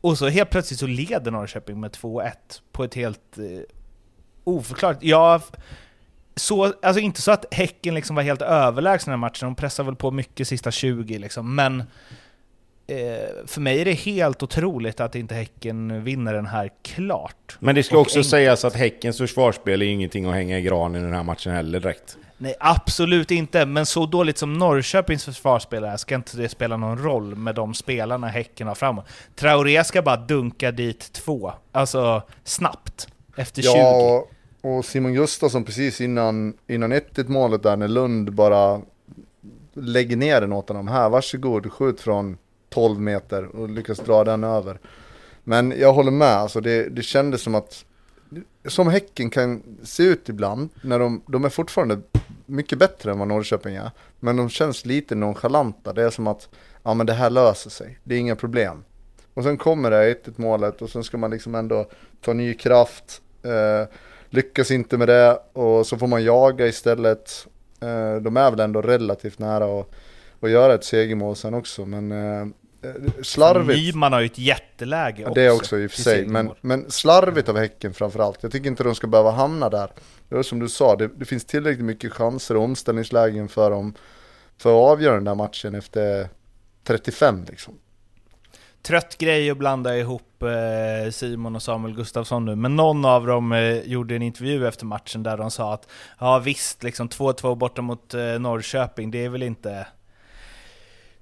Och så helt plötsligt så leder Norrköping med 2-1 på ett helt eh, oförklarligt... Jag så, alltså inte så att Häcken liksom var helt överlägsna den här matchen, de pressade väl på mycket sista 20 liksom, men eh, för mig är det helt otroligt att inte Häcken vinner den här klart. Men det ska också enkelt. sägas att Häckens försvarsspel är ingenting att hänga i granen i den här matchen heller direkt. Nej, absolut inte, men så dåligt som Norrköpings försvarsspelare är ska inte det spela någon roll med de spelarna Häcken har framåt. Traoré ska bara dunka dit två, alltså snabbt, efter 20. Ja, och, Simon Gustafsson precis innan, innan 1-1 målet där när Lund bara lägger ner den åt honom. Här, varsågod, skjut från 12 meter och lyckas dra den över. Men jag håller med, alltså det, det kändes som att som Häcken kan se ut ibland, när de, de är fortfarande mycket bättre än vad Norrköping är. Men de känns lite nonchalanta, det är som att ja men det här löser sig, det är inga problem. Och sen kommer det 1-1 målet och sen ska man liksom ändå ta ny kraft. Eh, lyckas inte med det och så får man jaga istället. Eh, de är väl ändå relativt nära att, att göra ett segermål sen också men eh, eh, slarvigt. Nyman har ju ett jätteläge Ja, det är också i och för sig, men, men slarvigt av Häcken framförallt. Jag tycker inte de ska behöva hamna där. Det var som du sa, det, det finns tillräckligt mycket chanser och omställningslägen för dem för att avgöra den där matchen efter 35 liksom. Trött grej att blanda ihop eh, Simon och Samuel Gustafsson nu, men någon av dem eh, gjorde en intervju efter matchen där de sa att ja visst, liksom 2-2 borta mot eh, Norrköping, det är väl inte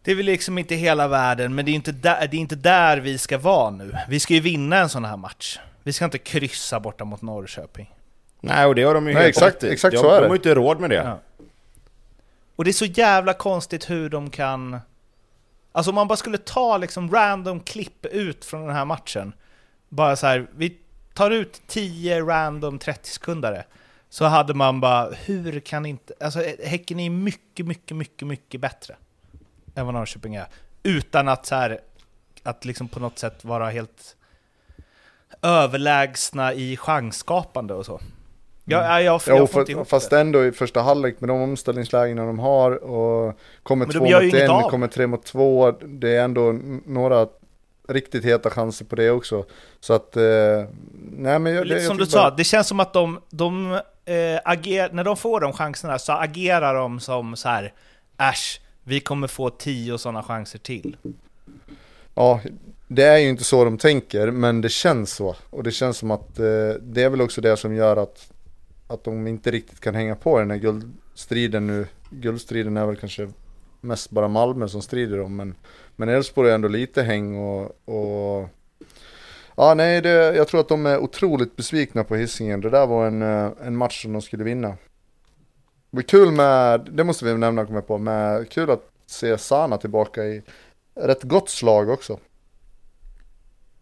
det är väl liksom inte hela världen, men det är inte, där, det är inte där vi ska vara nu. Vi ska ju vinna en sån här match. Vi ska inte kryssa borta mot Norrköping. Nej, och det har de ju Nej, helt exakt- exakt de, så är De det. har ju inte råd med det. Ja. Och det är så jävla konstigt hur de kan... Alltså om man bara skulle ta liksom random klipp ut från den här matchen. Bara så här, vi tar ut 10 random 30 sekundare. Så hade man bara, hur kan inte... Alltså Häcken är mycket, mycket, mycket, mycket bättre. Än vad Norrköping är. Utan att så här, att liksom på något sätt vara helt överlägsna i chansskapande och så. Jag, jag, jag, jag, Jo, får inte för, ihop fast det. ändå i första halvlek med de omställningslägena de har och kommer två mot en, av. kommer tre mot två. Det är ändå några riktigt heta chanser på det också. Så att, eh, nej men jag, Lite jag som du tycker bara- sa, det känns som att de, de eh, ager, när de får de chanserna så agerar de som så här, äsch, vi kommer få tio sådana chanser till. Ja, det är ju inte så de tänker, men det känns så. Och det känns som att eh, det är väl också det som gör att, att de inte riktigt kan hänga på i den här guldstriden nu. Guldstriden är väl kanske mest bara Malmö som strider om, men, men Elfsborg är ändå lite häng och, och Ja, nej, det, jag tror att de är otroligt besvikna på Hisingen. Det där var en, eh, en match som de skulle vinna. Det var kul med, det måste vi nämna kommer jag på, med kul att se Sana tillbaka i rätt gott slag också.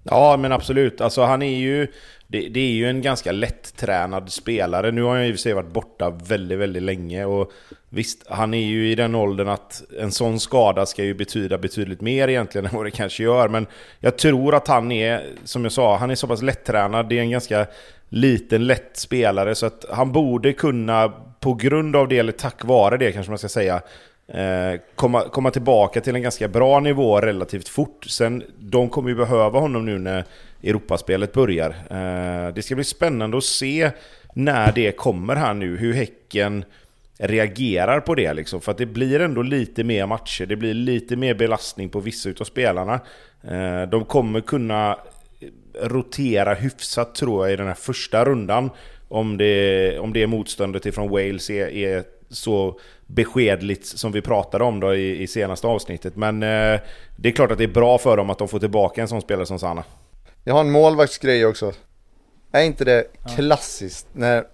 Ja, men absolut. Alltså han är ju... Det, det är ju en ganska lätt-tränad spelare. Nu har han ju i och för sig varit borta väldigt, väldigt länge. Och visst, han är ju i den åldern att en sån skada ska ju betyda betydligt mer egentligen än vad det kanske gör. Men jag tror att han är, som jag sa, han är så pass lätt-tränad. Det är en ganska liten, lätt spelare. Så att han borde kunna, på grund av det, eller tack vare det kanske man ska säga, Eh, komma, komma tillbaka till en ganska bra nivå relativt fort. Sen, de kommer ju behöva honom nu när Europaspelet börjar. Eh, det ska bli spännande att se när det kommer här nu, hur Häcken reagerar på det liksom. För att det blir ändå lite mer matcher, det blir lite mer belastning på vissa utav spelarna. Eh, de kommer kunna rotera hyfsat tror jag i den här första rundan. Om det, om det motståndet ifrån Wales är, är så beskedligt som vi pratade om då i, i senaste avsnittet. Men eh, det är klart att det är bra för dem att de får tillbaka en sån spelare som Sanna. Jag har en målvaktsgrej också. Är inte det klassiskt när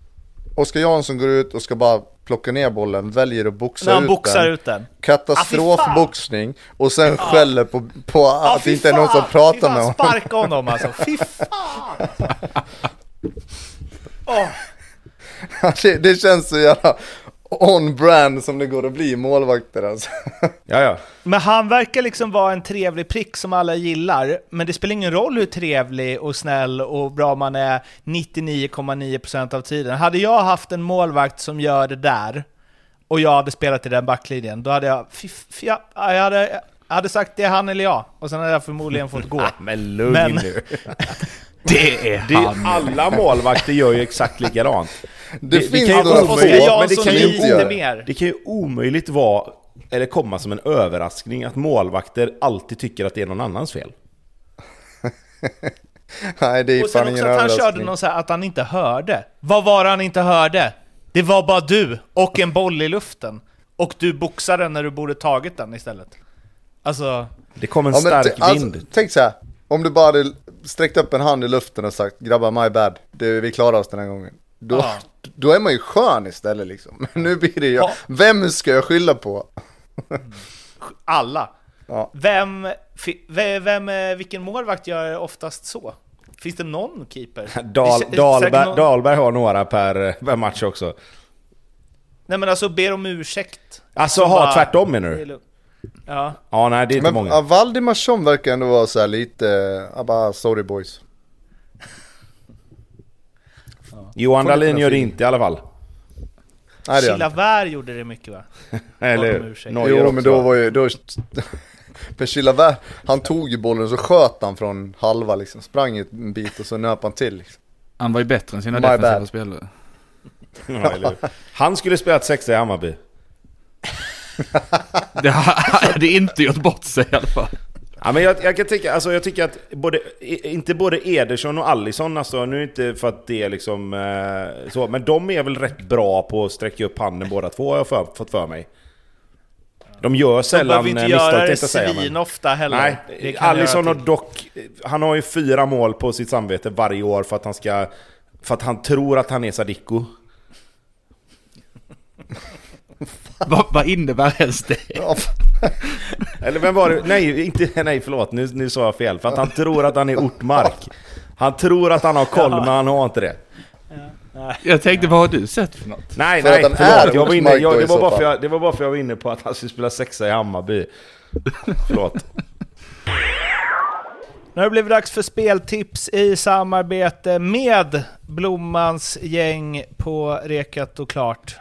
Oskar Jansson går ut och ska bara plocka ner bollen, väljer att boxa När han ut boxar den. ut den. Katastrofboxning och sen skäller på, på att det inte är någon som pratar med honom. Sparka honom alltså, fy fan! Åh, det, det känns så jävla on-brand som det går att bli målvakter alltså. Ja, ja. Men han verkar liksom vara en trevlig prick som alla gillar, men det spelar ingen roll hur trevlig och snäll och bra man är 99,9% av tiden. Hade jag haft en målvakt som gör det där, och jag hade spelat i den backlinjen, då hade jag, fy, jag, jag, hade, jag hade sagt det är han eller jag, och sen hade jag förmodligen fått gå. Men lugn Men- nu. Det är Det är, alla målvakter gör ju exakt likadant. Det, det finns kan ju några vara få, men det kan ju inte- mer. Det kan ju omöjligt vara, eller komma som en överraskning, att målvakter alltid tycker att det är någon annans fel. Nej, det är Och sen fan också att han körde någon så här att han inte hörde. Vad var det han inte hörde? Det var bara du och en boll i luften. Och du boxade den när du borde tagit den istället. Alltså, Det kom en Ja, stark alltså, vind. tänk så här. Om du bara hade sträckt upp en hand i luften och sagt grabbar my bad, det, vi klarar oss den här gången. Då, Ja. då är man ju skön istället liksom. Men nu blir det jag. Ja. Vem ska jag skylla på? alla. Ja. Vem, vem, eh, vilken målvakt gör oftast så? Finns det någon keeper? Dal, Dahlberg, någon- Dahlberg har några per, per match också. Nej men alltså ber om ursäkt. Alltså Så ha bara- tvärtom menar du? Ja. Ja, nej det är inte Men många. Valdimarsson verkar ändå vara så här lite, ja, bara sorry boys. Johan Dahlin gör det inte i alla fall. Chilavert gjorde det mycket va? Eller. Neuer Jo också. men då var ju, då... Per Chilavert, han tog ju bollen och så sköt han från halva liksom, sprang en bit och så nöp han till liksom. Han var ju bättre än sina My defensiva bad. spelare. Ja, hur? Han skulle spelat sexa i Hammarby. Det hade inte gjort bort sig i alla fall. Ja, men jag, jag kan tycka, alltså jag tycker att både, inte både Ederson och Allison, alltså nu inte för att det är liksom eh, så, men de är väl rätt bra på att sträcka upp handen båda två har jag för, fått för mig. De gör De sällan behöver inte eh, misstag göra det tänkte jag säga. svin ofta heller. nej, Allison har dock, han har ju fyra mål på sitt samvete varje år för att han ska, för att han tror att han är Sadiko. Vad, vad innebär ens det? Ja, Eller vem var det? Nej, inte, nej förlåt, nu, nu sa jag fel. För att han tror att han är Ortmark. Han tror att han har koll, men han har inte det. Jag tänkte, vad har du sett för något? Nej, För nej, förlåt. är Jag var inne, jag, det, var bara för jag, det var bara för jag var inne på att han skulle spela sexa i Hammarby. Förlåt. Nu har det blivit dags för speltips i samarbete med Blommans gäng på Rekat och Klart.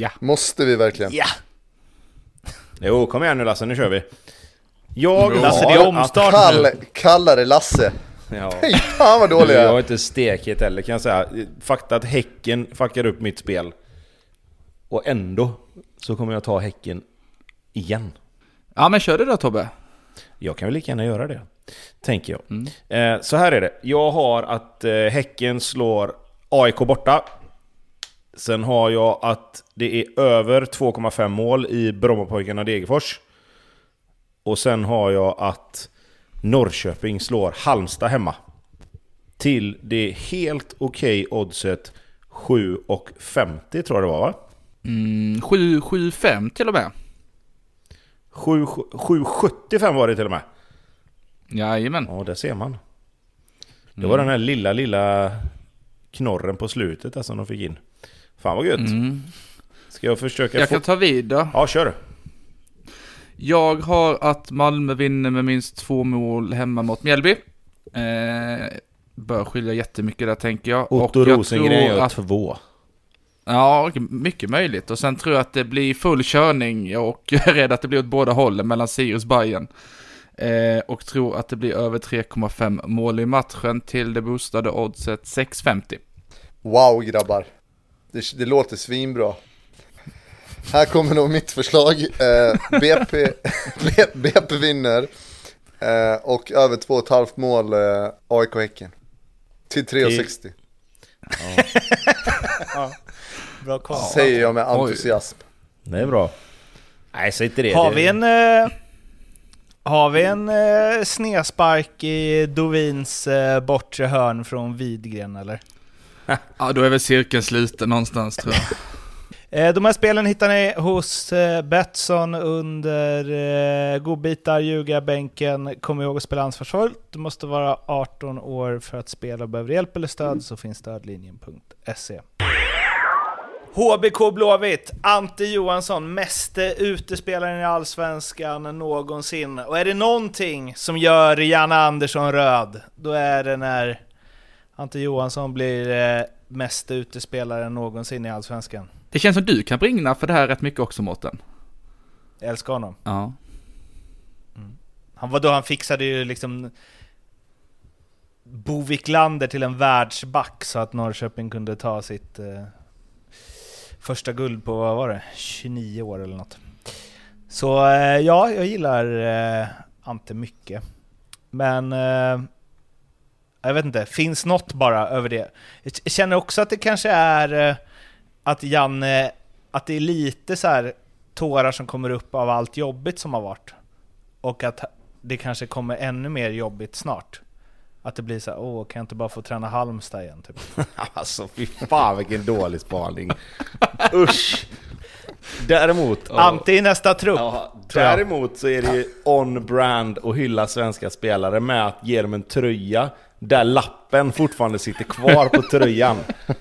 Ja. måste vi verkligen? Ja! Jo, kom igen nu Lasse, nu kör vi. Jag Lasse, har det är omstart Kall, nu. kalla det Lasse. Ja. Fy fan vad dålig Jag jag har är. inte stekhet heller kan jag säga. Fakta att Häcken fuckar upp mitt spel. Och ändå så kommer jag ta Häcken igen. Ja men kör det då Tobbe. Jag kan väl lika gärna göra det. Tänker jag. Mm. Eh, så här är det. Jag har att eh, Häcken slår AIK borta. Sen har jag att det är över 2,5 mål i Brommapojkarna Degerfors. Och sen har jag att Norrköping slår Halmstad hemma. Till det helt okej oddset 7,50 tror jag det var va? Mm, 7-5 till och med. 7 7,75 var det till och med. Jajamän. Ja, där ser man. Det var den här lilla, lilla knorren på slutet där som de fick in. Fan vad gött. Mm. Ska jag försöka Jag få... kan ta vid då. Ja, kör. Jag har att Malmö vinner med minst två mål hemma mot Mjällby. Eh, bör skilja jättemycket där tänker jag. Otto jag Rosengren tror gör att, två. Ja, mycket möjligt. Och sen tror jag att det blir full körning och jag är rädd att det blir åt båda hållen mellan Sirius och Bayern. Eh, och tror att det blir över 3,5 mål i matchen till det boostade oddset 6,50. Wow grabbar. Det, det låter svinbra. Här kommer nog mitt förslag. Eh, BP, BP vinner. Eh, och över 2,5 mål eh, AIK Häcken. Till 3,60. Bra koll. Säger jag med Oj. entusiasm. Det är bra. Nej, säg inte det. Har vi en... Eh, har vi en eh, snespark i Dovins eh, bortre hörn från Widgren eller? Ja, då är väl cirkeln sluten någonstans tror jag. Eh, de här spelen hittar ni hos eh, Betsson under eh, godbitar, godbitar, ljugarbänken. Kom ihåg att spela ansvarsfullt. Du måste vara 18 år för att spela och behöver hjälp eller stöd så finns stödlinjen.se. HBK Blåvitt, Ante Johansson, meste utespelaren i Allsvenskan någonsin. Och är det någonting som gör Janne Andersson röd, då är det när Ante Johansson blir eh, meste utespelaren någonsin i Allsvenskan. Det känns som du kan brinna för det här rätt mycket också Mårten. Jag älskar honom. Ja. Han var då han fixade ju liksom Bo Wiklander till en världsback så att Norrköping kunde ta sitt eh, första guld på, vad var det, 29 år eller något. Så eh, ja, jag gillar eh, Ante mycket. Men eh, jag vet inte, finns något bara över det. Jag känner också att det kanske är eh, att Janne, att det är lite så här tårar som kommer upp av allt jobbigt som har varit. Och att det kanske kommer ännu mer jobbigt snart. Att det blir så här, åh, kan jag inte bara få träna Halmstad igen? Typ. alltså fy fan vilken dålig spaning. Usch! Däremot... Ante i nästa trupp. Ja, däremot så är det ju on-brand att hylla svenska spelare med att ge dem en tröja där lappen fortfarande sitter kvar på tröjan.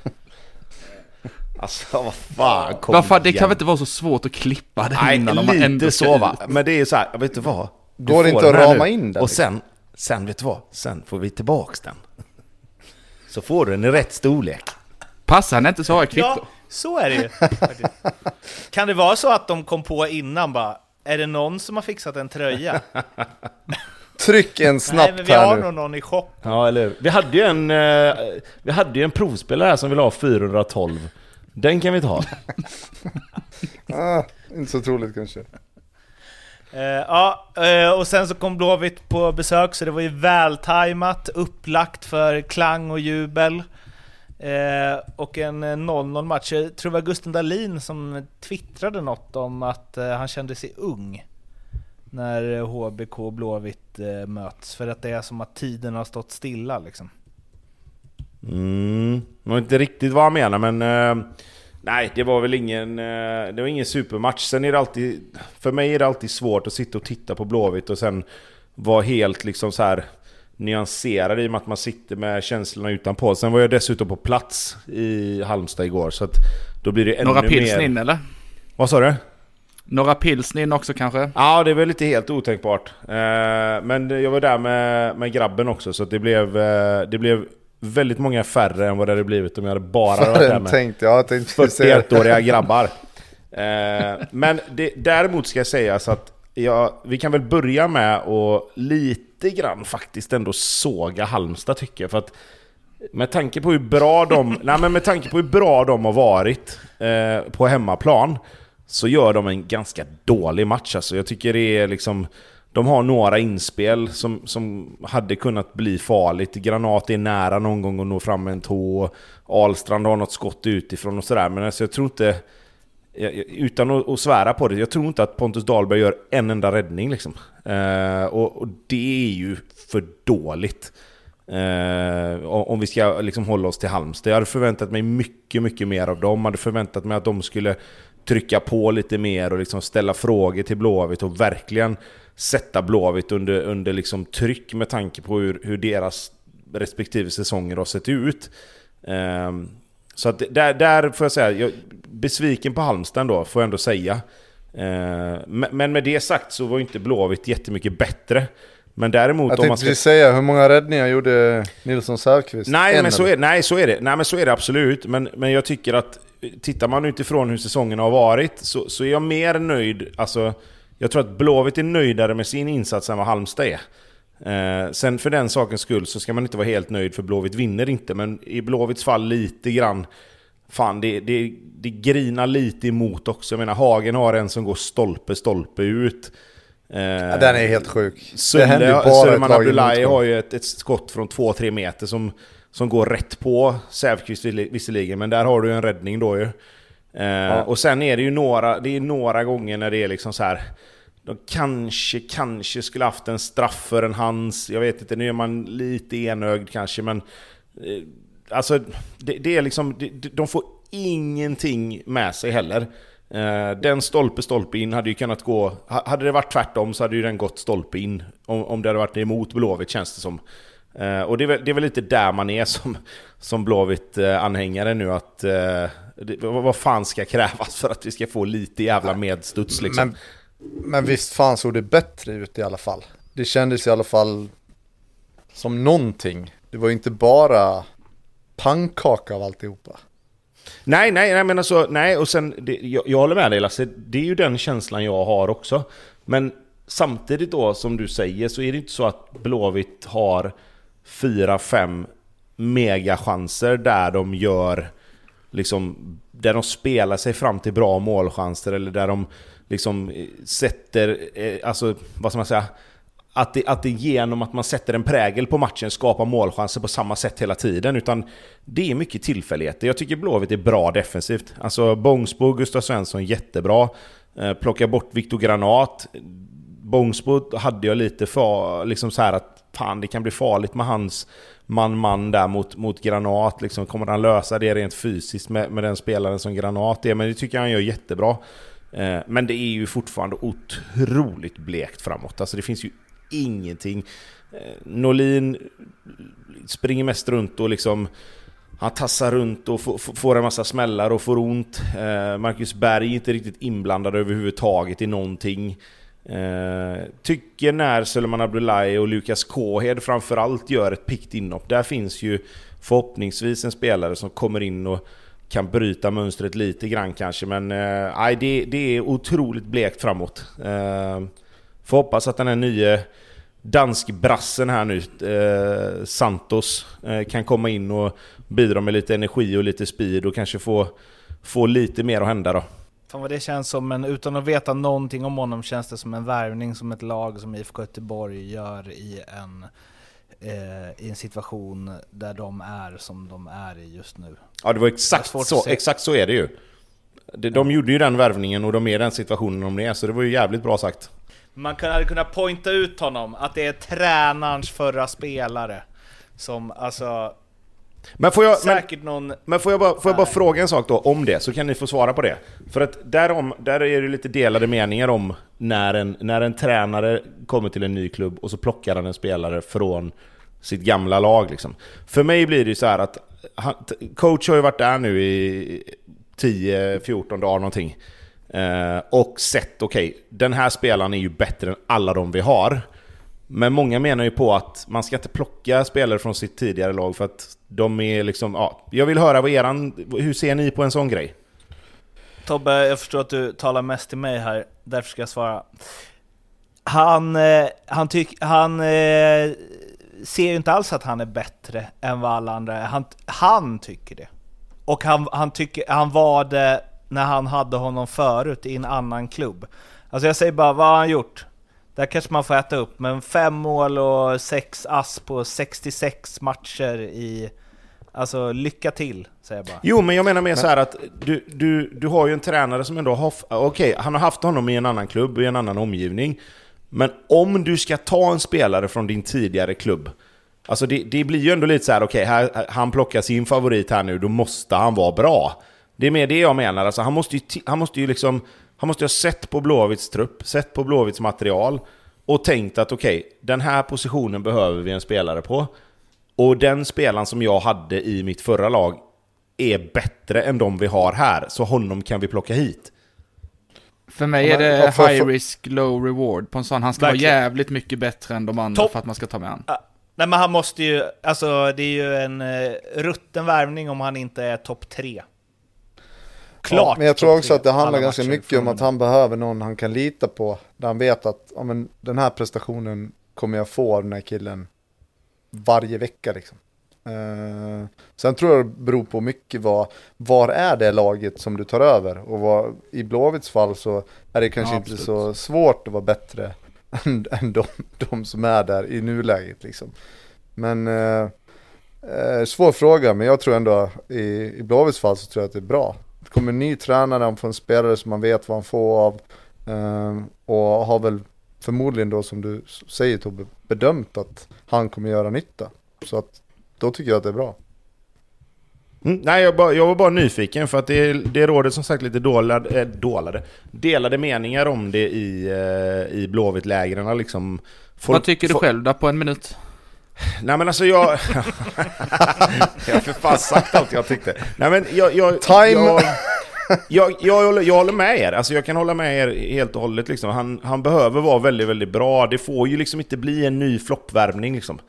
Alltså vad fan, kom Vad fan, det igen. kan väl inte vara så svårt att klippa det Nej, innan om man lite ändå ska så va. Men det är så här, vet du vad? Du Går det inte att den rama nu. in den, Och liksom? sen, sen vet du vad? Sen får vi tillbaks den. Så får du den i rätt storlek. Passar den inte så har jag kvitto. Ja, så är det ju. kan det vara så att de kom på innan bara, är det någon som har fixat en tröja? Tryck en Nej, snabbt men vi har nu. nog någon i shop. Ja, eller hur? Vi hade ju en, eh, vi hade ju en provspelare här som ville ha 412. Den kan vi ta. Ah, inte så troligt kanske. Eh, ja, eh, och sen så kom Blåvitt på besök, så det var ju vältajmat, upplagt för klang och jubel. Eh, och en eh, 0-0 match. Jag tror det var Gusten Dahlin som twittrade något om att eh, han kände sig ung när HBK och Blåvitt eh, möts. För att det är som att tiden har stått stilla liksom. Mm, det var inte riktigt vad han menar men... Eh, nej, det var väl ingen... Eh, det var ingen supermatch. Sen är det alltid... För mig är det alltid svårt att sitta och titta på Blåvitt och sen vara helt liksom så här nyanserad i och med att man sitter med känslorna utanpå. Sen var jag dessutom på plats i Halmstad igår så att då blir det ännu Några mer... pilsner in eller? Vad sa du? Några pilsner också kanske? Ja, det är väl inte helt otänkbart. Eh, men jag var där med, med grabben också, så att det blev, eh, det blev väldigt många färre än vad det hade blivit om jag hade bara varit där med tänkte jag, tänkte precis säga det. 41-åriga grabbar. Eh, men det, däremot ska jag säga så att jag, vi kan väl börja med att lite grann faktiskt ändå såga Halmstad tycker jag. För att med tanke på hur bra de, nej men med tanke på hur bra de har varit eh, på hemmaplan så gör de en ganska dålig match. Alltså. Jag tycker det är liksom... De har några inspel som, som hade kunnat bli farligt. Granat är nära någon gång att nå fram med en tå. Ahlstrand har något skott utifrån och sådär. Men alltså jag tror inte... Utan att, svära på det, jag tror inte att Pontus Dahlberg gör en enda räddning. Liksom. Eh, och, och det är ju för dåligt. Eh, om om vi ska liksom hålla oss till Halmstad. Jag hade förväntat mig mycket, mycket mer av dem. Jag hade förväntat mig att de skulle trycka på lite mer och liksom ställa frågor till Blåvitt och verkligen sätta Blåvitt under, under liksom tryck med tanke på hur, hur deras respektive säsonger har sett ut. Ehm, så att där, där får jag säga, jag, besviken på Halmstad då, får jag ändå säga. Ehm, men, med det sagt så var inte Blåvitt jättemycket bättre. Men däremot Jag om man ska... precis säga, hur många räddningar gjorde Nilsson Säfqvist? Nej En men, så är, nej, så är det. Nej men så är det absolut. Men, men jag tycker att tittar man utifrån hur säsongen har varit så, så är jag mer nöjd. Alltså, jag tror att Blåvitt är nöjdare med sin insats än vad Halmstad är. Eh, sen för den sakens skull så ska man inte vara helt nöjd för Blåvitt vinner inte. Men i Blåvitts fall lite grann... Fan, det, det, det grinar lite emot också. Jag menar, Hagen har en som går stolpe, stolpe ut. Eh, Ja, den är helt sjuk. i Abdullahi har ju ett, ett skott från 2-3 meter som, som går rätt på Säfqvist visserligen, men där har du en räddning då ju. Eh, Och sen är det ju några, det är några gånger när det är liksom så här. De kanske, kanske skulle haft en straff för en hands. Jag vet inte, nu är man lite enögd kanske, men... Eh, alltså, det, det är liksom... Det, de får ingenting med sig heller. Eh, den stolpe, stolpe in hade ju kunnat gå... ha- Hade det varit tvärtom så hade ju den gått stolpe in. Om, om det hade varit emot Blåvitt känns det som. Eh, och det är, väl, det är väl lite där man är som, som Blåvitt-anhängare nu att... eh, det, vad, vad fan ska krävas för att vi ska få lite jävla medstuds liksom? Men, men visst fan såg det bättre ut i alla fall. Det kändes i alla fall som någonting. Det var ju inte bara pannkaka av alltihopa. Nej, nej, nej, men alltså, nej, och sen, det, jag, jag håller med dig Lasse, det är ju den känslan jag har också. Men samtidigt då, som du säger, så är det inte så att Blåvitt har fyra, fem megachanser där de gör liksom, där de spelar sig fram till bra målchanser eller där de liksom eh, sätter, eh, alltså vad ska man säga, att det, att det genom att man sätter en prägel på matchen skapar målchanser på samma sätt hela tiden. Utan det är mycket tillfälligheter. Jag tycker Blåvitt är bra defensivt. Alltså Bångsbo, och Gustav Svensson jättebra. Eh, plocka bort Viktor Granat. Bångsbo hade jag lite för, liksom så här att fan det kan bli farligt med hans man-man där mot, mot Granat. Liksom, kommer han lösa det rent fysiskt med, med den spelaren som Granat är? Men det tycker jag han gör jättebra. Eh, men det är ju fortfarande otroligt blekt framåt. Alltså det finns ju ingenting. Eh, Norlin springer mest runt och liksom han tassar runt och får en massa smällar och får ont. Eh, Marcus Berg är inte riktigt inblandad överhuvudtaget i någonting. Eh, tycker när Suleman Abdullahi och Lukas Kåhed framförallt gör ett pikt inhopp. Där finns ju förhoppningsvis en spelare som kommer in och kan bryta mönstret lite grann kanske. Men eh, det, det är otroligt blekt framåt. Eh, Får hoppas att den här nya danskbrassen här nu, eh, Santos, eh, kan komma in och bidra med lite energi och lite speed och kanske få, få lite mer att hända då. Fan vad det känns som, men utan att veta någonting om honom känns det som en värvning som ett lag som IFK Göteborg gör i en, eh, i en situation där de är som de är i just nu. Ja det var exakt så, exakt så är det ju. De, de gjorde ju den värvningen och de är i den situationen de är, så det var ju jävligt bra sagt. Man hade kunnat pointa ut honom, att det är tränarens förra spelare. Som alltså... Men får jag, säkert men, någon... Men får jag, bara, får jag bara fråga en sak då om det, så kan ni få svara på det. För att därom, där är det lite delade meningar om när en, när en tränare kommer till en ny klubb och så plockar han en spelare från sitt gamla lag. Liksom. För mig blir det ju så att han, coach har ju varit där nu i 10-14 dagar någonting. Eh, och sett, okej, okay, den här spelaren är ju bättre än alla de vi har. Men många menar ju på att man ska inte plocka spelare från sitt tidigare lag för att de är liksom, ja, jag vill höra vad eran, hur ser ni på en sån grej? Tobbe, jag förstår att du talar mest till mig här, därför ska jag svara. Han, eh, han, tyck, han eh, ser ju inte alls att han är bättre än vad alla andra är. Han, han tycker det. Och han, han, tycker, han var det när han hade honom förut i en annan klubb. Alltså jag säger bara, vad har han gjort? Där kanske man får äta upp, men fem mål och sex ass på 66 matcher i... Alltså lycka till, säger jag bara. Jo, men jag menar mer så här att du, du, du har ju en tränare som ändå har... Okej, okay, han har haft honom i en annan klubb, i en annan omgivning. Men om du ska ta en spelare från din tidigare klubb, alltså det, det blir ju ändå lite så här, okej, okay, han plockar sin favorit här nu, då måste han vara bra. Det är mer det jag menar. Alltså, han, måste ju, han måste ju liksom... Han måste ju ha sett på Blåvitts trupp, sett på Blåvitts material och tänkt att okej, okay, den här positionen behöver vi en spelare på. Och den spelaren som jag hade i mitt förra lag är bättre än de vi har här, så honom kan vi plocka hit. För mig är det high risk, low reward på en sån. Han ska Verkligen. vara jävligt mycket bättre än de andra Top. för att man ska ta med honom. Nej men han måste ju, alltså det är ju en uh, rutten värvning om han inte är topp tre. Klart. Ja, men jag tror också att det handlar ganska mycket om att han behöver någon han kan lita på. Där han vet att ja, men, den här prestationen kommer jag få av den här killen varje vecka. Liksom. Uh, sen tror jag det beror på mycket vad, var är det laget som du tar över? Och vad, i Blåvitts fall så är det kanske ja, inte så svårt att vara bättre än, än de, de, som är där i nuläget. Liksom. Men uh, uh, svår fråga, men jag tror ändå i, i Blåvitts fall så tror jag att det är bra det kommer en ny tränare, han får en spelare som man vet vad han får av. Eh, och har väl förmodligen då som du säger Tobbe, bedömt att han kommer göra nytta. Så att då tycker jag att det är bra. Mm, nej, jag, bara, jag, var bara nyfiken för att det, det råder som sagt lite dolad, äh, dolade, delade meningar om det i, äh, i Blåvitt-lägren. Liksom. Vad tycker du själv då på en minut? Nej men alltså jag... jag har för fan sagt allt jag tyckte. Nej men jag... jag Time! Jag, jag, jag, håller, jag håller med er. Alltså jag kan hålla med er helt och hållet. Liksom. Han, han behöver vara väldigt, väldigt bra. Det får ju liksom inte bli en ny floppvärvning. Liksom.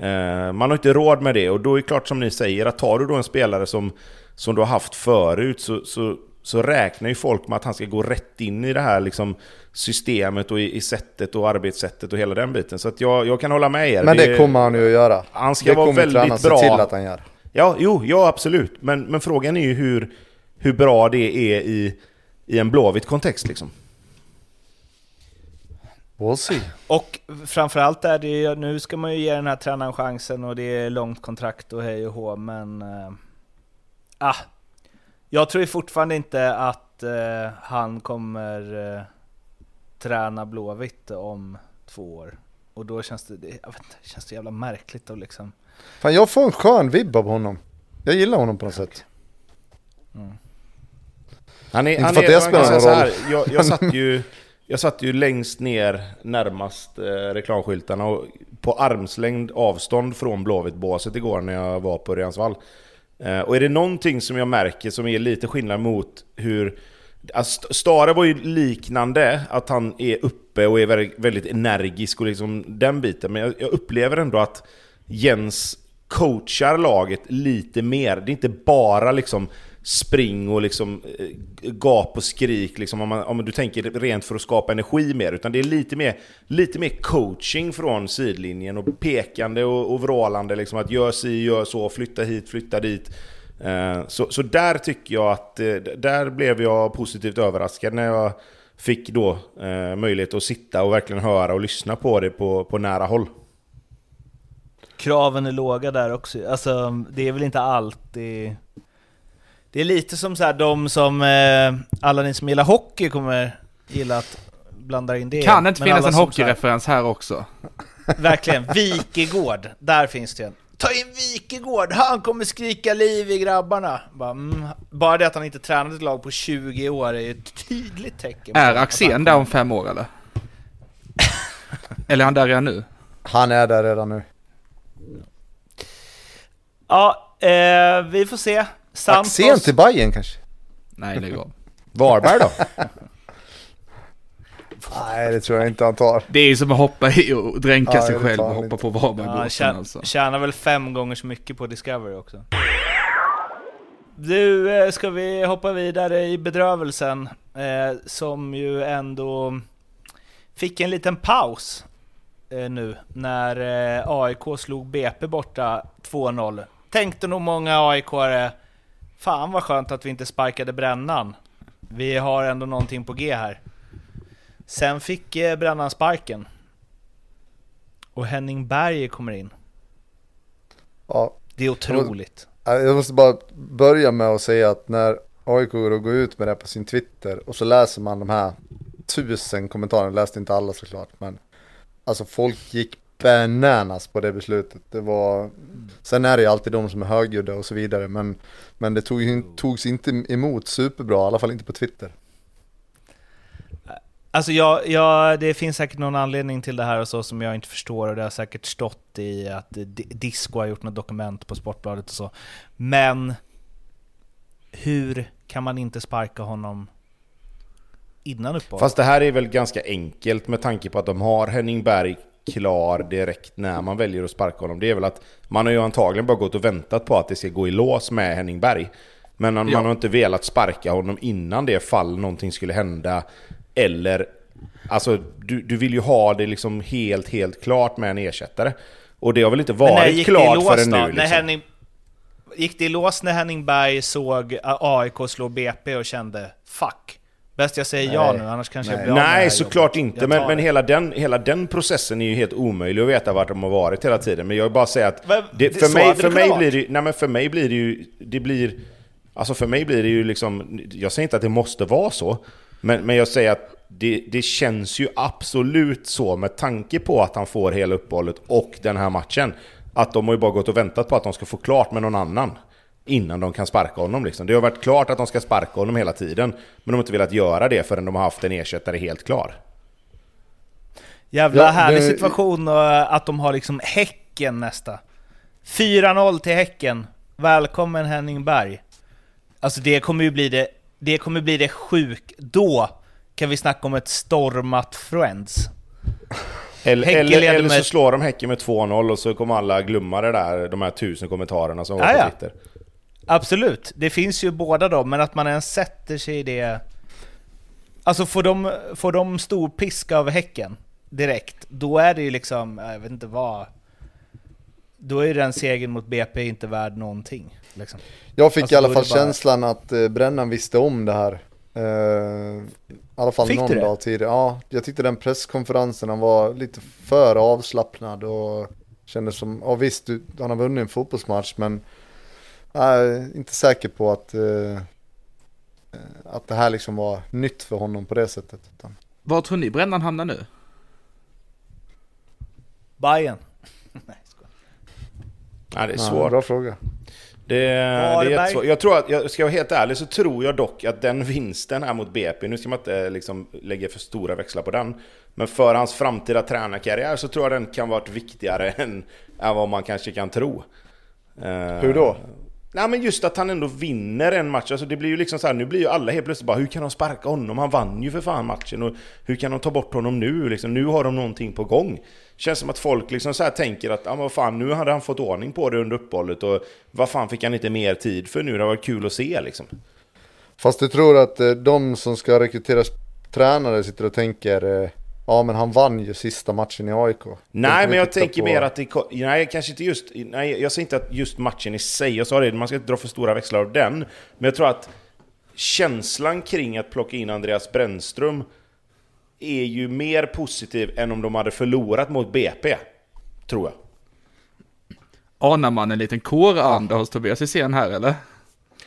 Eh, man har inte råd med det. Och då är det klart som ni säger, att tar du då en spelare som, som du har haft förut så, så så räknar ju folk med att han ska gå rätt in i det här liksom, systemet och i, i sättet och arbetssättet och hela den biten. Så att jag, jag kan hålla med er. Men det, kommer han ju att göra. Han ska det vara väldigt bra. till att han gör. Ja, jo, ja absolut. Men, men frågan är ju hur, hur bra det är i, i en blåvitt kontext liksom. We'll see. Och framförallt är det ju, nu ska man ju ge den här tränaren chansen och det är långt kontrakt och hej och hå, men... Äh, jag tror fortfarande inte att äh, han kommer äh, träna Blåvitt om två år. Och då känns det, jag vet inte, det känns så jävla märkligt att liksom... Fan jag får en skön vibb av honom. Jag gillar honom på något sätt. Han är, Inte han för att det spelar någon roll. här, jag, jag, satt ju, jag satt ju längst ner närmast eh, reklamskyltarna och på armslängd avstånd från Blåvitt-båset igår när jag var på Örjansvall. Eh, och är det någonting som jag märker som är lite skillnad mot hur... Alltså, Stara var ju liknande, att han är uppe och är väldigt, energisk och liksom den biten. Men jag upplever ändå att Jens coachar laget lite mer. Det är inte bara liksom spring och liksom eh, gap och skrik liksom, om, man, om du tänker rent för att skapa energi mer. Utan det är lite mer, lite mer coaching från sidlinjen och pekande och, och vrålande. Liksom, att gör si, gör så, flytta hit, flytta dit. Eh, Så, så där tycker jag att, eh, där blev jag positivt överraskad när jag fick då eh, möjlighet att sitta och verkligen höra och lyssna på det på, på nära håll. Kraven är låga där också. Alltså, det är väl inte alltid det är, lite som så här, de som, eh, alla ni som gillar hockey kommer gilla att blanda in det. Kan det inte Men finnas en här- hockeyreferens här också? Verkligen, Wikegård, där finns det en. Ta in Wikegård, han kommer skrika liv i grabbarna! Bara, mm, bara det att han inte tränat ett lag på 20 år är ju ett tydligt tecken. på Är Axén där om fem år eller? eller är han där redan nu? Han är där redan nu. Ja, eh, vi får se. Santos, Axén till Bayern kanske? Nej, lägg av. Varberg då? Nej det tror jag inte han tar. Det är ju som att hoppa i och dränka Ja, sig själv och hoppa inte. på ja, Varbergbåten tjän, alltså. tjänar väl fem gånger så mycket på Discovery också. Du, eh, ska vi hoppa vidare i bedrövelsen, eh, som ju ändå fick en liten paus eh, nu när eh, AIK slog BP borta 2-0. Tänkte nog många AIK-are, fan vad skönt att vi inte sparkade brännan. Vi har ändå någonting på G här. Sen fick eh, brännan sparken. Och Henning Berg kommer in. Ja, Det är otroligt. jag måste bara börja med att säga att när AIK går och går ut med det på sin Twitter och så läser man de här tusen kommentarerna, läste inte alla såklart men alltså folk gick bananas på det beslutet. Det var, sen är det ju alltid de som är högljudda och så vidare men, men det tog, ju- togs inte emot superbra, i alla fall inte på Twitter. Alltså jag, jag, det finns säkert någon anledning till det här och så som jag inte förstår och det har säkert stått i att Disco har gjort något dokument på Sportbladet och så. Men hur kan man inte sparka honom innan uppehållet? Fast det här är väl ganska enkelt med tanke på att de har Henning Berg klar direkt när man väljer att sparka honom. Det är väl att man har ju antagligen bara gått och väntat på att det ska gå i lås med Henning Berg. Men man, Ja. har inte velat sparka honom innan det fall någonting skulle hända. Eller, alltså du, du vill ju ha det liksom helt, helt klart med en ersättare. Och det har väl inte när varit klart lås förrän då? nu När liksom. Henning, gick det i lås när Henning Berg såg AIK slå BP och kände Fuck, bäst jag säger ja Nej. nu annars kanske Nej. jag blir av med Nej, såklart jobbet. inte. Men, men det." hela, den, hela den processen är ju helt omöjlig att veta vart de har varit hela tiden. Men jag vill bara säga att Men det, för, mig, det mig kunnat blir det, ju- nej, men för mig blir det ju... Det blir, alltså för mig blir det ju liksom... Jag säger inte att det måste vara så. Men, men jag säger att det, det känns ju absolut så med tanke på att han får hela uppehållet och den här matchen. Att de har ju bara gått och väntat på att de ska få klart med någon annan. Innan de kan sparka honom liksom. Det har varit klart att de ska sparka honom hela tiden. Men de har inte velat göra det förrän de har haft en ersättare helt klar. Jävla Ja, härlig det- situation och att de har liksom Häcken nästa. 4-0 till Häcken. Välkommen Henning Berg. Alltså det kommer ju bli det, det kommer bli det sjuk. Då kan vi snacka om ett stormat Friends. Eller, eller, eller så slår de Häcken med 2-0 och så kommer alla glömma det där, de här tusen kommentarerna som var på ja. Twitter. Absolut, det finns ju båda dem, men att man ens sätter sig i det... Alltså får de, får de stor piska av Häcken direkt, då är det ju liksom, jag vet inte vad... Då är den segern mot BP inte värd någonting. Liksom. Jag fick Alltså, i alla fall bara- känslan att eh, Brännan visste om det här. Eh, I alla fall Fick någon du det? dag tidigare. Ja, jag tyckte den presskonferensen han var lite för avslappnad och kände som, ja visst du, han har vunnit en fotbollsmatch men jag är inte säker på att, eh, att det här liksom var nytt för honom på det sättet. Utan, Var tror ni Brännan hamnar nu? Bayern. Nej, skojar. Ja, det är ja, svårt. bra fråga. Det, det är jättesvårt. Jag tror att, jag ska vara helt ärlig så tror jag dock att den vinsten här mot BP, nu ska man inte liksom lägga för stora växlar på den, men för hans framtida tränarkarriär så tror jag den kan vara viktigare än, än vad man kanske kan tro. Eh, Hur då? Nej men just att han ändå vinner en match, alltså det blir ju liksom så här, nu blir ju alla helt plötsligt bara Hur kan de sparka honom? Han vann ju för fan matchen och hur kan de ta bort honom nu? Liksom, nu har de någonting på gång. Känns som att folk liksom så här tänker att ja, men vad fan, nu hade han fått ordning på det under uppehållet och vad fan fick han inte mer tid för nu? Det var kul att se liksom. Fast du tror att eh, de som ska rekryteras tränare sitter och tänker eh, Ja men han vann ju sista matchen i AIK. Nej, men jag tänker på. mer att det... Nej, kanske inte just... Nej, jag säger inte att just matchen i sig, jag sa det, man ska inte dra för stora växlar av den. Men jag tror att känslan kring att plocka in Andreas Brännström är ju mer positiv än om de hade förlorat mot BP. Tror jag. Anar man en liten kåranda hos Tobias Hysén här eller?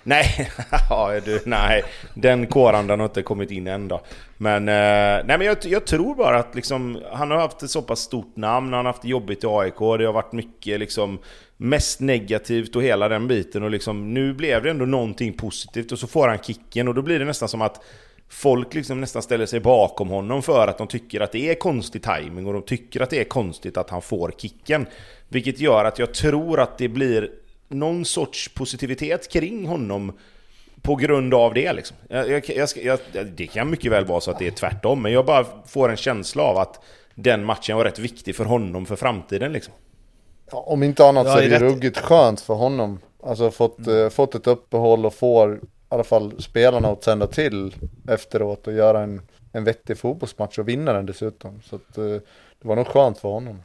Nej, ja, du, nej, den kårandan har inte kommit in än då. Men, eh, nej, men jag, jag tror bara att liksom, han har haft ett så pass stort namn, han har haft det jobbigt i AIK, det har varit mycket liksom, mest negativt och hela den biten. Och liksom, nu blev det ändå någonting positivt och så får han kicken och då blir det nästan som att folk liksom nästan ställer sig bakom honom för att de tycker att det är konstig timing och de tycker att det är konstigt att han får kicken. Vilket gör att jag tror att det blir någon sorts positivitet kring honom på grund av det. Liksom. Jag, jag, jag, det kan mycket väl vara så att det är tvärtom, men jag bara får en känsla av att den matchen var rätt viktig för honom för framtiden. Liksom. Ja, om inte annat så är det rätt- ruggigt skönt för honom. Alltså fått, Mm. eh, fått ett uppehåll och får i alla fall spelarna att sända till efteråt och göra en, en vettig fotbollsmatch och vinna den dessutom. Så att, eh, det var nog skönt för honom.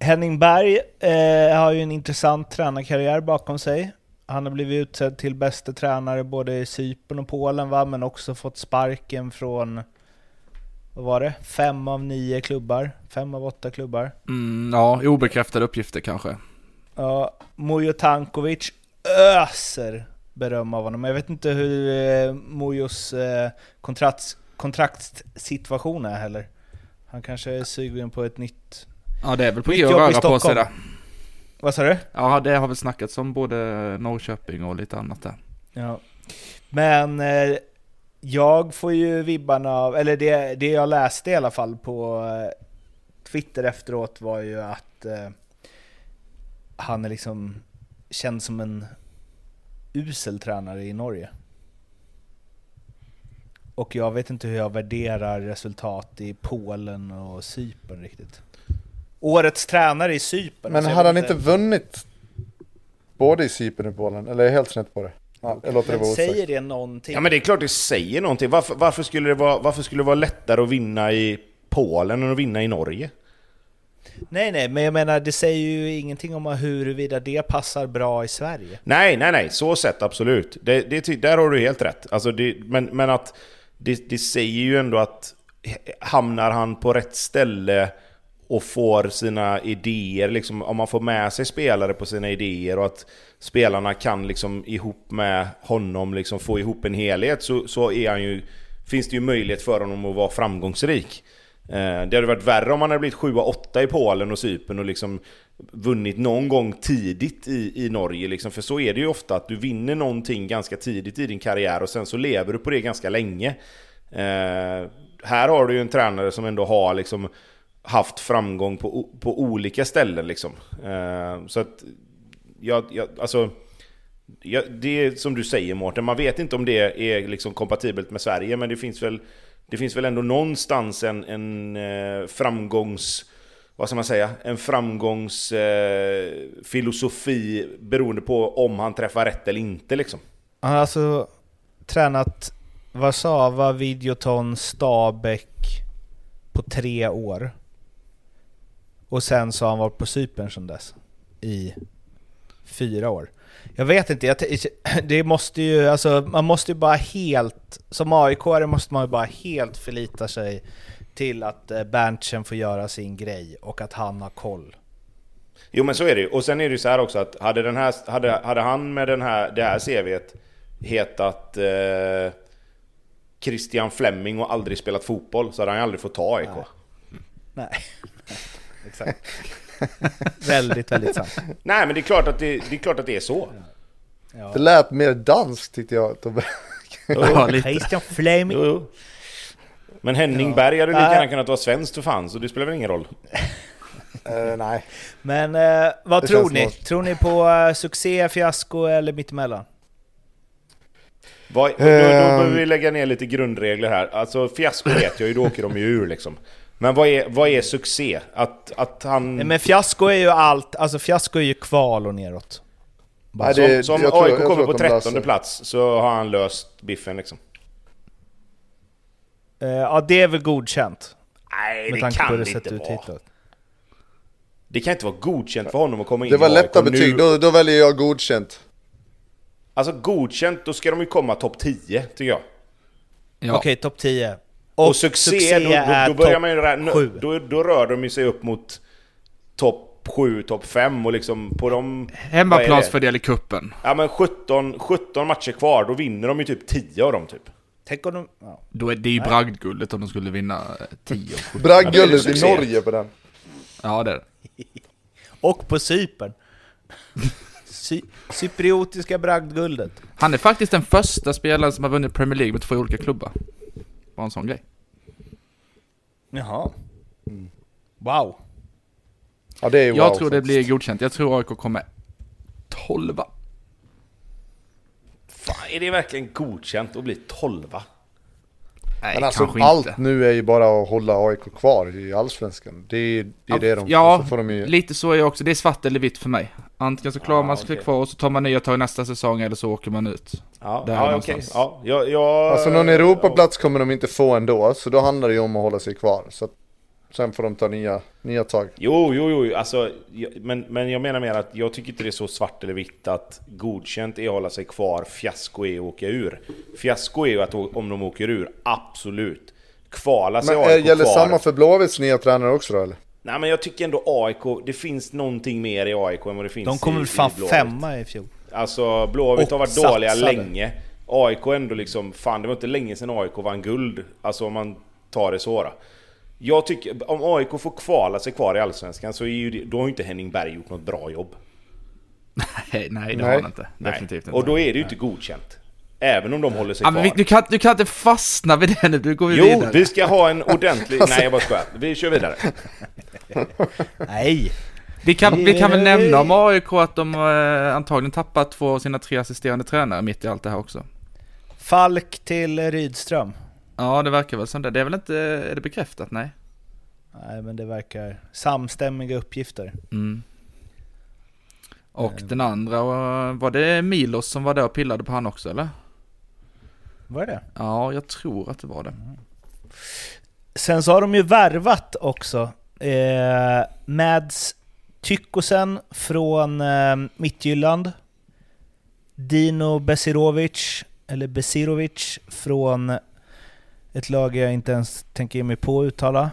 Henning Berg eh, har ju en intressant tränarkarriär bakom sig. Han har blivit utsedd till bästa tränare både i Cypern och Polen va, men också fått sparken från, vad var det, fem av nio klubbar? Fem av åtta klubbar. Mm, ja, obekräftade uppgifter kanske. Ja, Mujo Tankovic öser beröm av honom. Jag vet inte hur eh, Mujos eh, kontrakts, kontraktssituation är heller. Han kanske är sugen på ett nytt... Ja, det är väl på G att röra på sig där. Vad sa du? Ja, det har väl snackats om både Norrköping och lite annat där. Ja. Men eh, jag får ju vibbarna av, eller det, det jag läste i alla fall på eh, Twitter efteråt var ju att eh, han är liksom känd som en usel tränare i Norge. Och jag vet inte hur jag värderar resultat i Polen och Cypern riktigt. Årets tränare i Cypern. Men hade han inte vunnit både i Cypern och Polen? Eller är jag helt snett på det? Ja, jag låter det vara säger osagt. det någonting? Ja men det är klart det säger någonting. Varför, varför, skulle det vara, varför skulle det vara lättare att vinna i Polen än att vinna i Norge? Nej, nej, men jag menar det säger ju ingenting om huruvida det passar bra i Sverige. Nej, nej, nej, så sett absolut. Det, det, där har du helt rätt. Alltså det, men, men att det, det säger ju ändå att hamnar han på rätt ställe och får sina idéer, liksom, om man får med sig spelare på sina idéer och att spelarna kan liksom ihop med honom liksom få ihop en helhet så, så är han ju, finns det ju möjlighet för honom att vara framgångsrik. Eh, Det hade varit värre om han hade blivit 7-8 i Polen och Cypern och liksom vunnit någon gång tidigt i, i Norge. Liksom. För så är det ju ofta, att du vinner någonting ganska tidigt i din karriär och sen så lever du på det ganska länge. Eh, här har du ju en tränare som ändå har liksom haft framgång på, på olika ställen. Liksom. Eh, så att, jag, jag, alltså, Ja, det är som du säger Mårten, man vet inte om det är liksom kompatibelt med Sverige men det finns väl, det finns väl ändå någonstans en, en eh, vad ska man säga, en framgångsfilosofi eh, beroende på om han träffar rätt eller inte liksom. Han har alltså tränat Warszawa, Videoton, Stabäck på tre år. Och sen så har han varit på Cypern sedan dess. I fyra år. Jag vet inte, jag, det måste ju, alltså man måste ju bara helt, som aik måste man ju bara helt förlita sig till att eh, Berntsen får göra sin grej och att han har koll. Jo men så är det ju. Och sen är det ju så här också att hade, den här, hade, hade han med den här, det här CVet hetat eh, Christian Fleming och aldrig spelat fotboll så hade han aldrig fått ta AIK. Nej. Nej. Exakt. väldigt, väldigt sant. Nej men det är klart att det, det, är, klart att det är så. Ja. Det lät mer danskt tyckte jag. ja, Christian Fleming. Jo, jo. Men Henning ja. Berg hade lika gärna kunnat vara svensk för fan, så det spelar väl ingen roll? uh, nej. Men uh, vad det tror ni? Något. Tror ni på uh, succé, fiasko eller mittemellan? Vad, då, då behöver vi lägga ner lite grundregler här. Alltså fiasko vet jag ju, då åker de ju ur liksom. Men vad är, vad är succé? Att, att han... Men fiasko är ju allt, alltså fiasko är ju kval och neråt. Bara. som som AIK kommer på trettonde plats så har han löst biffen liksom. Uh, ja, det är väl godkänt. Nej, det kan det inte vara. Hitåt. Det kan inte vara godkänt för honom att komma in Det var lätta betyg, nu... då, då väljer jag godkänt. Alltså godkänt, då ska de ju komma topp 10, tycker jag. Ja. Okej, okay, topp 10. Och, och succé, succé då, då, då börjar man ju... Då, då rör de sig upp mot topp 7, topp 5 och liksom på de... Hemmaplansfördel i kuppen. Ja men 17, 17 matcher kvar, då vinner de ju typ 10 av dem typ. Tänk om de... Ja. Då är det ju bragdguldet om de skulle vinna 10 Bragdguldet i Norge på den. Ja det är det. Och på Cypern. Cy cypriotiska bragdguldet. Han är faktiskt den första spelaren som har vunnit Premier League med två olika klubbar. Bara en sån grej. Jaha. Mm. Wow. Ja, det är wow, Jag tror det blir godkänt. Jag tror AIK kommer 12 Fan, är det verkligen godkänt att bli 12 Nej, Men alltså allt inte. nu är ju bara att hålla AIK kvar i Allsvenskan. Det är det, är det de Ja, så de ju... lite så är jag också. Det är svart eller vitt för mig. Antingen så klarar ah, man sig okay. kvar och så tar man nya tag nästa säsong eller så åker man ut. Ja, ja okej. Okay. Ja, jag, jag... Alltså någon Europaplats kommer de inte få ändå, så då handlar det ju om att hålla sig kvar. Så Sen får de ta nya, nya tag. Jo, jo, jo, alltså, men, men jag menar mer att jag tycker inte det är så svart eller vitt att godkänt är att hålla sig kvar, fiasko är att åka ur. Fiasko är ju att om de åker ur, absolut. Kvala sig Men AIK gäller kvar. samma för Blåvitts nya tränare också då eller? Nej men jag tycker ändå AIK, det finns någonting mer i AIK än vad det finns De kommer väl fan femma i fjol? Alltså Blåvitt har varit satsade. dåliga länge. AIK ändå liksom, fan det var inte länge sedan AIK vann guld. Alltså om man tar det så då. Jag tycker, om AIK får kvala sig kvar i Allsvenskan så är ju det, då har ju inte Henning Berg gjort något bra jobb. nej, nej det nej. har han inte. Definitivt inte. Och då är det ju nej. inte godkänt. Även om de håller sig ja, kvar. Men du, kan, du kan inte fastna vid det nu, du går jo, vidare. Jo, vi ska ha en ordentlig... Nej, jag bara skojar. Vi kör vidare. nej. Vi kan, vi kan väl nämna om AIK att de eh, antagligen tappat två av sina tre assisterande tränare mitt i allt det här också. Falk till Rydström. Ja, det verkar väl som det. Det är väl inte, är det bekräftat? Nej. Nej, men det verkar samstämmiga uppgifter. Mm. Och mm. den andra, var det Milos som var där och pillade på han också eller? Var det Ja, jag tror att det var det. Mm. Sen så har de ju värvat också. Eh, Mads Tykosen från eh, Mittjylland. Dino Besirovic, eller Besirovic från ett lag jag inte ens tänker ge mig på att uttala.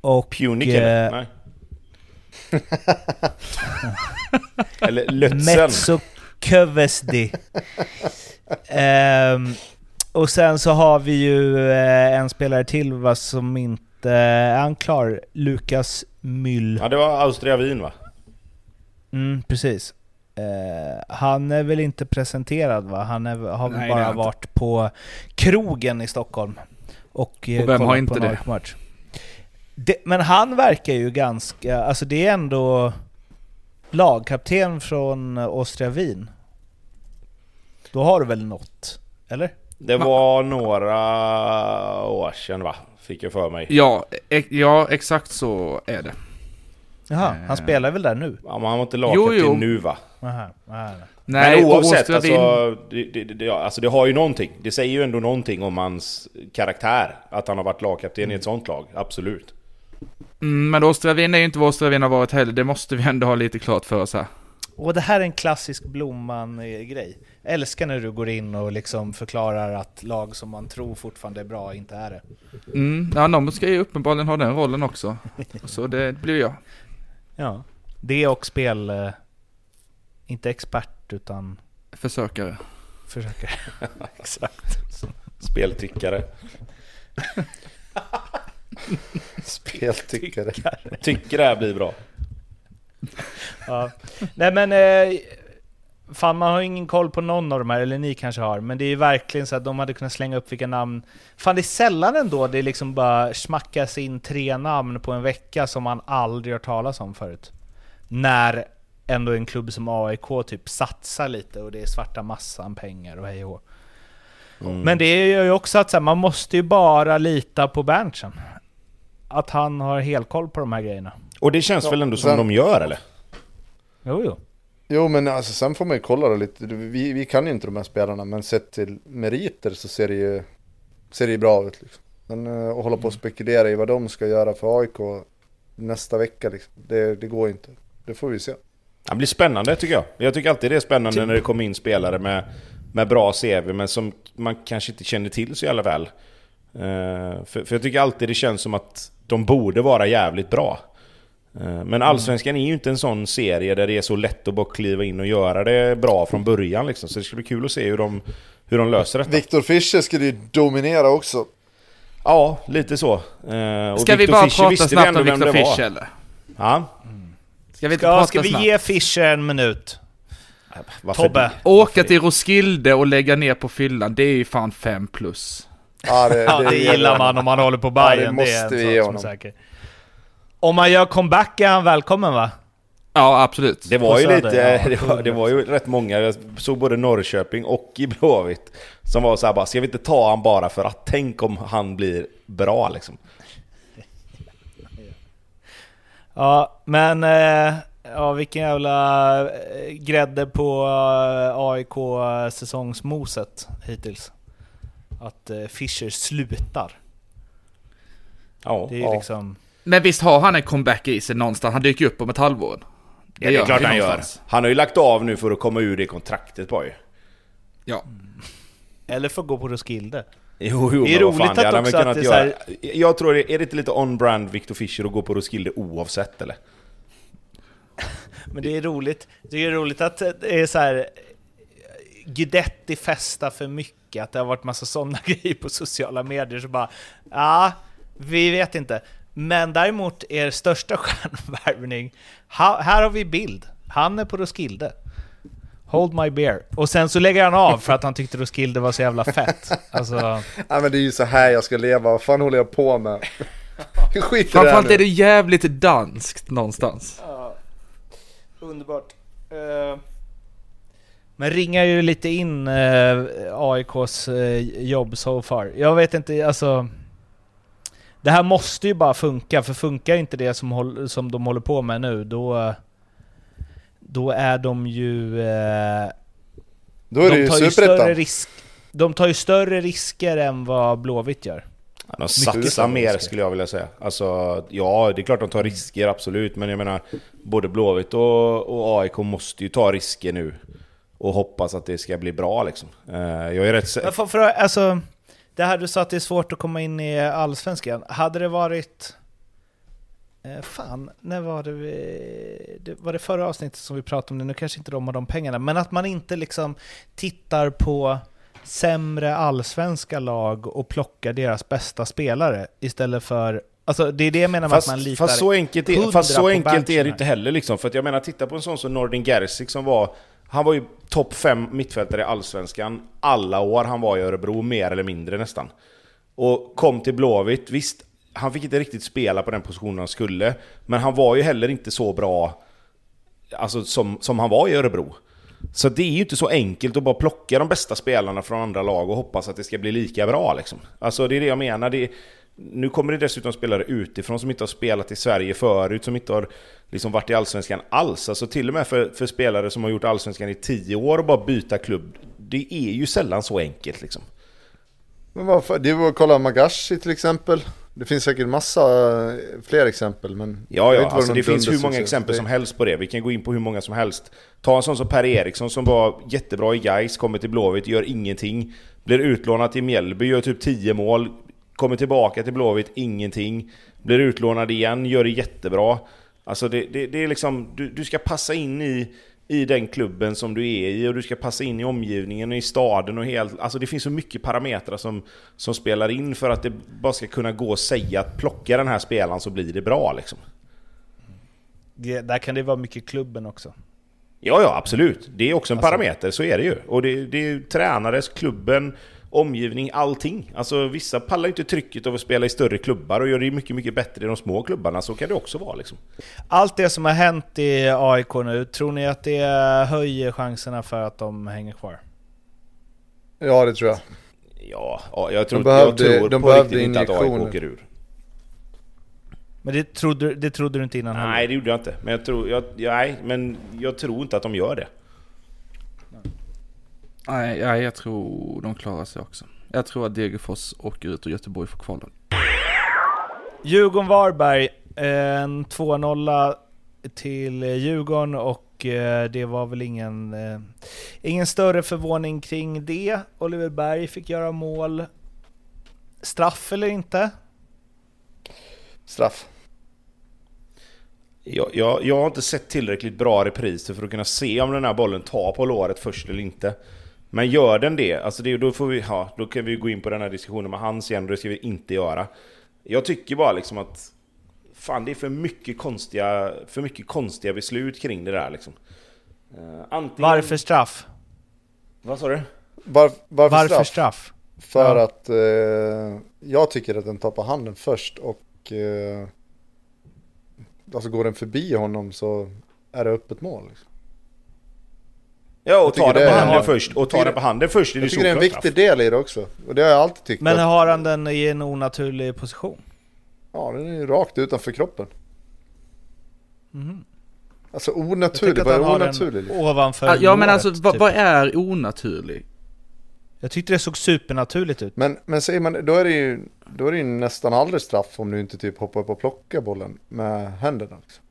Och... Punic eh, Nej. eller Lötzen. Metso Kövesdi. um, och sen så har vi ju uh, en spelare till va, som inte... Är han klar? Lukas Myll. Ja, det var Austria Wien va? Mm, precis. Uh, han är väl inte presenterad va? Han är, har väl bara varit på krogen i Stockholm. Och, uh, och vem har inte det? Match. det? Men han verkar ju ganska, alltså det är ändå lagkapten från Austria Wien. Då har du väl något? Eller? Det var några år sedan va? Fick jag för mig. Ja, e ja exakt så är det. Jaha, Eh. han spelar väl där nu? Ja, men han var inte Jo, lagkapten jo. nu va? Aha, aha. Nej, men oavsett, in- alltså det, det, det, ja, alltså det har ju någonting. Det säger ju ändå någonting om hans karaktär. Att han har varit lagkapten i ett sånt lag, absolut. Mm, men Åstravin är ju inte vad Åstravin har varit heller, det måste vi ändå ha lite klart för oss här. Och det här är en klassisk Blomman-grej. Älskar när du går in och liksom förklarar att lag som man tror fortfarande är bra inte är det. Mm, ja, någon ska ju uppenbarligen ha den rollen också. Så det blir jag. Ja. Det och spel... Inte expert utan Försökare. försöker. Exakt. Speltyckare. Speltyckare. Tycker det här blir bra. Ja. Nej men... Eh, fan man har ju ingen koll på någon av de här, eller ni kanske har, men det är ju verkligen så att de hade kunnat slänga upp vilka namn... Fan det är sällan ändå det liksom bara smackas in tre namn på en vecka som man aldrig har talas om förut. När ändå en klubb som AIK typ satsar lite och det är svarta massan pengar och hej och. Mm. Men det gör ju också att så här, man måste ju bara lita på Berntsen. Att han har helkoll på de här grejerna. Och det känns Ja, väl ändå som sen- de gör eller? Jo, jo. Jo men alltså sen får man ju kolla det lite. Vi, vi kan ju inte de här spelarna men sett till meriter så ser det ju, ser det ju bra ut liksom. Men eh, att hålla på och spekulera i vad de ska göra för AIK nästa vecka liksom. Det, det går ju inte. Det får vi se. Det blir spännande tycker jag. Jag tycker alltid det är spännande när det kommer in spelare med, med bra CV men som man kanske inte känner till så jävla väl. Eh, för, för jag tycker alltid det känns som att de borde vara jävligt bra. Eh, men Allsvenskan är ju inte en sån serie där det är så lätt att bara kliva in och göra det bra från början liksom. Så det ska bli kul att se hur de, hur de löser detta. Viktor Fischer skulle ju dominera också. Ja, lite så. Och Ska vi Victor bara Fischer prata vi snabbt om var. Fischer eller? Ja. Ska vi inte Ska, prata ska vi snabbt? ge Fischer en minut? Varför Tobbe. det? Åka till Roskilde och lägga ner på fyllan, det är ju fan fem plus. Ja det, Ja, det gillar man om man håller på Bayern. Ja, det det, måste är en vi ge honom. säker. Om man gör comeback är han välkommen va? Ja, absolut. Det var ju lite, ja, det, var, det var ju rätt många, jag såg både Norrköping och i Blåvitt Som var såhär bara, ska vi inte ta han bara för att tänk om han blir bra liksom Ja, men... Eh, ja, vilken jävla eh, grädde på eh, AIK säsongsmoset hittills. Att eh, Fischer slutar. Ja, Det är Ja. liksom... Men visst har han en comeback i sig någonstans? Han dyker ju upp om ett halvår. ja det är klart han gör. Han har ju lagt av nu för att komma ur det kontraktet bara ju Ja. Eller får gå på Roskilde. Jo, jo, Det är roligt fan, att också att det är göra. Jag tror det, är det inte lite on-brand Victor Fischer att gå på Roskilde oavsett eller? Men det är roligt. Det är roligt att det är så här... Guidetti festar för mycket, att det har varit massa sådana grejer på sociala medier så bara... Ja, vi vet inte. Men däremot er största stjärnvärvning, här har vi bild. Han är på Roskilde. Hold my beer. Och sen så lägger han av för att han tyckte Roskilde var så jävla fett. Alltså, Ja men det är ju så här jag ska leva, vad fan håller jag på med? Skit i det här Framförallt nu. är det jävligt danskt någonstans. underbart. Eh, Men ringar ju lite in eh, AIKs eh, jobb so far. Jag vet inte, alltså... Det här måste ju bara funka, för funkar inte det som, håll, som de håller på med nu, då... Då är de ju... Eh, Då är de tar ju större risk... De tar ju större risker än vad Blåvitt gör. De Mycket satsar mer skulle jag vilja säga. Alltså, ja, det är klart de tar risker, absolut. Men jag menar, både Blåvitt och, och AIK måste ju ta risker nu. Och hoppas att det ska bli bra liksom. Eh, Jag är rätt sä- Men för, för, alltså, det här du sa att det är svårt att komma in i Allsvenskan. Hade det varit... Eh, fan, när var det, vi, det Var det förra avsnittet som vi pratade om det? Nu kanske inte de har de pengarna. Men att man inte liksom tittar på sämre allsvenska lag och plockar deras bästa spelare istället för... Alltså det är det jag menar med Fast, att man litar fast så enkelt, är, 100 fast så enkelt är det inte heller liksom. För att jag menar, titta på en sån som Nordin Gerzik som var... Han var ju topp 5 mittfältare i Allsvenskan alla år han var i Örebro, mer eller mindre nästan. Och kom till Blåvitt, visst, han fick inte riktigt spela på den positionen han skulle. Men han var ju heller inte så bra alltså, som, som han var i Örebro. Så det är ju inte så enkelt att bara plocka de bästa spelarna från andra lag och hoppas att det ska bli lika bra liksom. Alltså det är det jag menar. Det, nu kommer det dessutom spelare utifrån som inte har spelat i Sverige förut, som inte har liksom varit i Allsvenskan alls. Alltså till och med för, för spelare som har gjort Allsvenskan i tio år och bara byta klubb. Det är ju sällan så enkelt liksom. Men varför? Det var att kolla Magashi till exempel. Det finns säkert massa eh, fler exempel men... Ja, ja, alltså det finns hur många exempel som helst på det. Vi kan gå in på hur många som helst. Ta en sån som Per Eriksson som var jättebra i Gais, kommer till Blåvitt, gör ingenting. Blir utlånad till Mjällby, gör typ 10 mål. Kommer tillbaka till Blåvitt, ingenting. Blir utlånad igen, gör det jättebra. Alltså det, det, det är liksom, du, du ska passa in i i den klubben som du är i och du ska passa in i omgivningen och i staden och helt... Alltså det finns så mycket parametrar som, som spelar in för att det bara ska kunna gå att säga att plocka den här spelaren så blir det bra liksom. Det, där kan det vara mycket klubben också. Ja, ja absolut. Det är också en alltså, parameter, så är det ju. Och det, det är ju tränares, klubben, omgivning, allting. Alltså vissa pallar inte trycket av att spela i större klubbar och gör det mycket, mycket bättre i de små klubbarna. Så kan det också vara liksom. Allt det som har hänt i AIK nu, tror ni att det höjer chanserna för att de hänger kvar? Ja, det tror jag. Ja, jag tror, de behövde, jag tror de på riktigt inte att AIK åker ur. Men det trodde, det trodde du inte innan? Nej, det gjorde jag inte. Men jag tror, jag, nej, men jag tror inte att de gör det. Nej, ja, jag tror de klarar sig också. Jag tror att Degerfors åker ut och Göteborg får kvala. Djurgården-Varberg, en 2-0 till Djurgården och eh, det var väl ingen, eh, ingen större förvåning kring det. Oliver Berg fick göra mål. Straff eller inte? Straff. Jag, jag, jag har inte sett tillräckligt bra repriser för att kunna se om den här bollen tar på låret först eller inte. Men gör den det, alltså det, då, får vi, ja, då kan vi gå in på den här diskussionen med hans igen, och det ska vi inte göra. Jag tycker bara liksom att Fan, det är för mycket konstiga, för mycket konstiga beslut kring det där liksom. Uh, antingen... Varför straff? Vad sa du? Var, varför, varför straff? straff? För ja. att eh, jag tycker att den tar på handen först och eh, alltså går den förbi honom så är det öppet mål. Liksom. Ja, och ta den på handen först. Och ta den på handen först. jag tycker det är en viktig del i det också. Och det har jag alltid tyckt. Men har han den i en onaturlig position? Ja, den är ju rakt utanför kroppen. Mm. Alltså onaturlig, vad är onaturlig? Ovanför Ja men alltså typ. vad är onaturlig? Jag tyckte det såg supernaturligt ut. Men, men säger man, då är det ju, då är det ju nästan aldrig straff om du inte typ hoppar upp och plockar bollen med händerna. Liksom.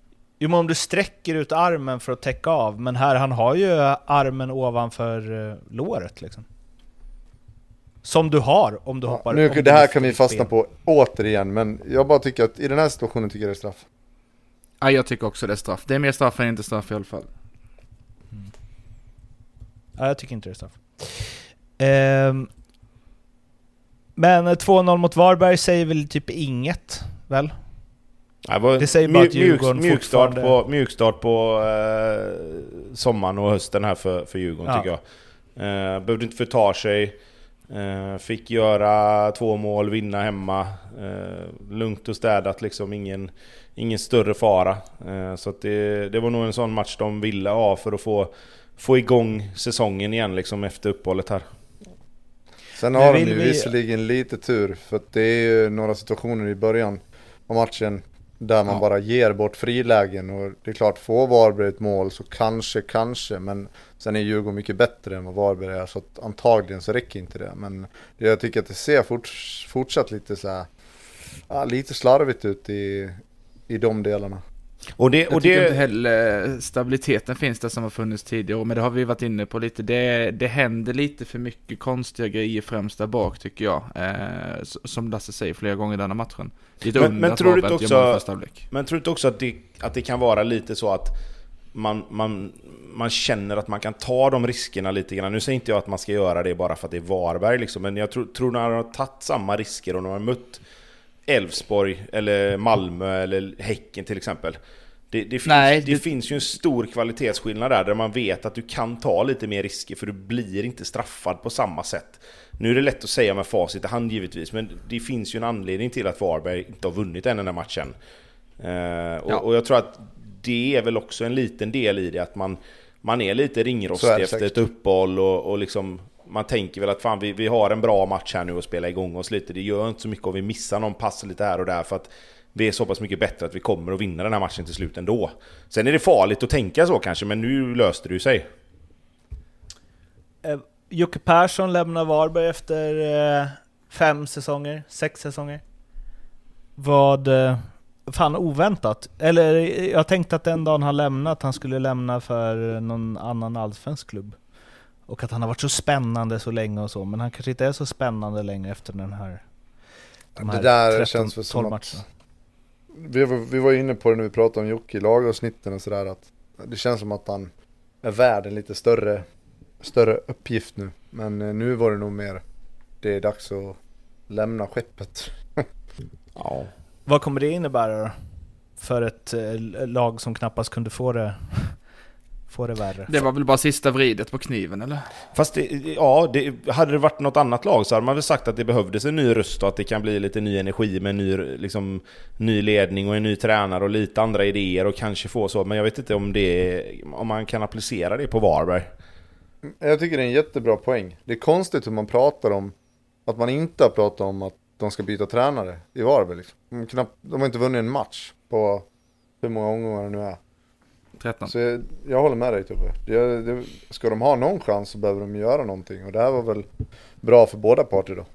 Jo men om du sträcker ut armen för att täcka av, men här han har ju armen ovanför eh, låret liksom. Som du har om du ja, hoppar... Nu, det här kan vi fastna på återigen, men jag bara tycker att i den här situationen tycker jag det är straff. Ja, jag tycker också det är straff. Det är mer straff än inte straff i alla fall. Mm. Ja, jag tycker inte det är straff. Ehm, men 2-0 mot Varberg säger väl typ inget, väl? Det, det säger bara att Djurgården mjuk, mjukstart på, mjukstart på eh, sommaren och hösten här för, för Djurgården ja. tycker jag. Eh, behövde inte förta sig. Eh, fick göra två mål, vinna hemma. Eh, lugnt och städat liksom, ingen, ingen större fara. Eh, så det, det var nog en sån match de ville ha för att få, få igång säsongen igen liksom efter uppehållet här. Sen har de ju vi... visserligen lite tur, för att det är ju några situationer i början av matchen där man ja. bara ger bort frilägen och det är klart, får Varberg ett mål så kanske, kanske, men sen är Djurgården mycket bättre än vad Varberg är så att antagligen så räcker inte det. Men jag tycker att det ser fort, fortsatt lite så här, lite slarvigt ut i, i de delarna. Och det, och jag tycker det... inte heller stabiliteten finns där som har funnits tidigare, men det har vi varit inne på lite. Det, det händer lite för mycket konstiga grejer främst där bak tycker jag. Eh, som Lasse säger flera gånger i denna matchen. Lite men, men tror du också, men tror du inte också att det, att det kan vara lite så att man, man, man känner att man kan ta de riskerna lite grann. Nu säger inte jag att man ska göra det bara för att det är Varberg liksom, men jag tror, tror när de har tagit samma risker och de har mött Elfsborg eller Malmö eller Häcken till exempel. Det, det, finns, Nej, det, det, finns ju en stor kvalitetsskillnad där, där man vet att du kan ta lite mer risker för du blir inte straffad på samma sätt. Nu är det lätt att säga med facit i hand givetvis, men det finns ju en anledning till att Varberg inte har vunnit än den här matchen. Uh, och, ja. och, jag tror att det är väl också en liten del i det, att man, man är lite ringrostig är efter ett uppehåll och, och liksom man tänker väl att fan vi, vi har en bra match här nu och spela igång oss lite. Det gör inte så mycket om vi missar någon pass lite här och där för att vi är så pass mycket bättre att vi kommer att vinna den här matchen till slut ändå. Sen är det farligt att tänka så kanske, men nu löste det ju sig. Eh, Jocke Persson lämnar Varberg efter eh, fem säsonger, sex säsonger. Vad... Eh, fan oväntat. Eller eh, jag tänkte att den dagen han lämnat, han skulle lämna för någon annan allsvensk klubb. Och att han har varit så spännande så länge och så, men han kanske inte är så spännande längre efter den här... de Det här där 13, känns väl som 12 att-. Vi var, vi var inne på det när vi pratade om Jocke i lagavsnitten och sådär att det känns som att han är värd en lite större, större uppgift nu. Men eh, nu var det nog mer, det är dags att lämna skeppet. Ja. Vad kommer det innebära då? För ett eh, lag som knappast kunde få det, få det värre? Det var väl bara sista vridet på kniven eller? Fast det, ja, det, hade det varit något annat lag så hade man väl sagt att det behövdes en ny röst och att det kan bli lite ny energi med ny, liksom, ny ledning och en ny tränare och lite andra idéer och kanske få så. Men jag vet inte om, det, om man kan applicera det på Varberg. Jag tycker det är en jättebra poäng. Det är konstigt hur man pratar om att man inte har pratat om att de ska byta tränare i Varberg. Liksom. De, knappt, de har inte vunnit en match på hur många omgångar det nu är. 13. Så jag, jag håller med dig Tobbe. Det, det, ska de ha någon chans så behöver de göra någonting. Och det här var väl bra för båda parter då.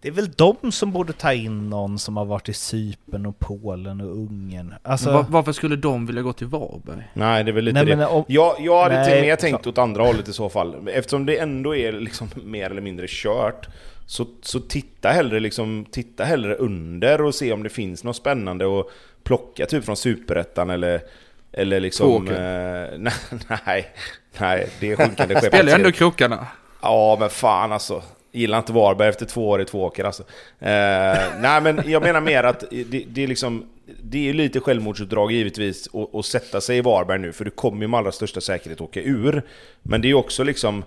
Det är väl de som borde ta in någon som har varit i Cypern och Polen och Ungern. Alltså, Va- varför skulle de vilja gå till Varberg? Nej, det är väl lite nej, det. men, om, Jag, jag hade Nej, till mer tänkt åt andra hållet i så fall. Eftersom det ändå är liksom mer eller mindre kört. Så, så titta, hellre liksom, titta hellre under och se om det finns något spännande och plocka typ från Superettan eller... Eller liksom... Eh, nej, nej, nej, det är sjunkande skepp. Spelar ändå krokarna. Ja, men fan alltså. Gillar inte Varberg efter två år i Tvååker alltså. Eh, nej, men jag menar mer att det, det är liksom... Det är lite självmordsutdrag givetvis att, sätta sig i Varberg nu, för du kommer ju med allra största säkerhet åka ur. Men det är också liksom...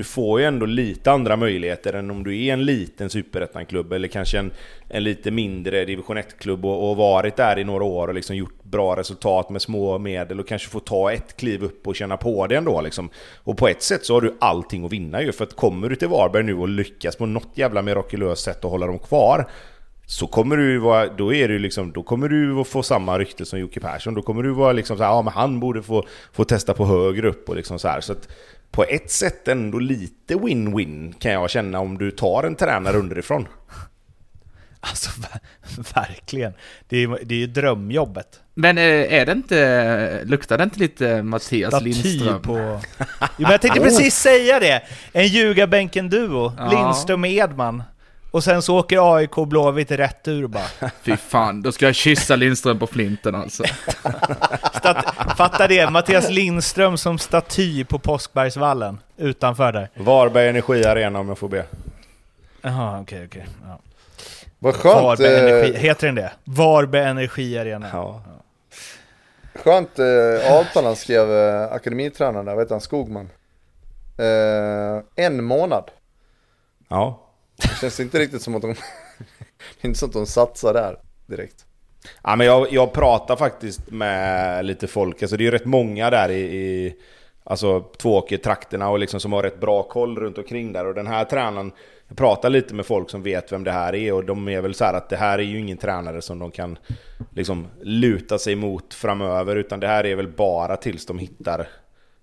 Du får ju ändå lite andra möjligheter än om du är en liten superettan-klubb eller kanske en, en lite mindre division 1-klubb och, och varit där i några år och liksom gjort bra resultat med små medel och kanske få ta ett kliv upp och känna på det ändå liksom. Och på ett sätt så har du allting att vinna ju, för att kommer du till Varberg nu och lyckas på något jävla mirakulöst sätt att hålla dem kvar så kommer du ju vara, då är du liksom, då kommer du få samma rykte som Jocke Persson. Då kommer du vara liksom så här, ja men han borde få, få testa på högre upp och liksom så här. Så att på ett sätt ändå lite win-win kan jag känna om du tar en tränare underifrån. alltså ver- verkligen. Det är, det är ju drömjobbet. Men eh, är det inte, luktar det inte lite Mattias Staty Lindström? på... Jo, men jag tänkte precis säga det! En ljugarbänken-duo. Ja. Lindström och Edman. Och sen så åker AIK och Blåvitt rätt ur bara. Fy fan, då ska jag kyssa Lindström på flinten alltså. Stat fatta det, Mattias Lindström som staty på Påskbergsvallen. Utanför där. Varberg Energi Arena om jag får be. Jaha, okej, okej. Ja. Vad skönt, Varberg Energi, eh, heter den det? Varberg Energi Arena. Ja. skönt eh, avtal han skrev, eh, akademitränaren där, vad heter han, Skogman. Eh, en månad. ja. Det känns inte riktigt som att de, det är inte som att de satsar där direkt. Ja, men jag, jag pratar faktiskt med lite folk, alltså det är ju rätt många där i, i alltså Tvååker-trakterna och liksom som har rätt bra koll runt omkring där. Och den här tränaren, jag pratar lite med folk som vet vem det här är och de är väl så här att det här är ju ingen tränare som de kan liksom luta sig mot framöver utan det här är väl bara tills de hittar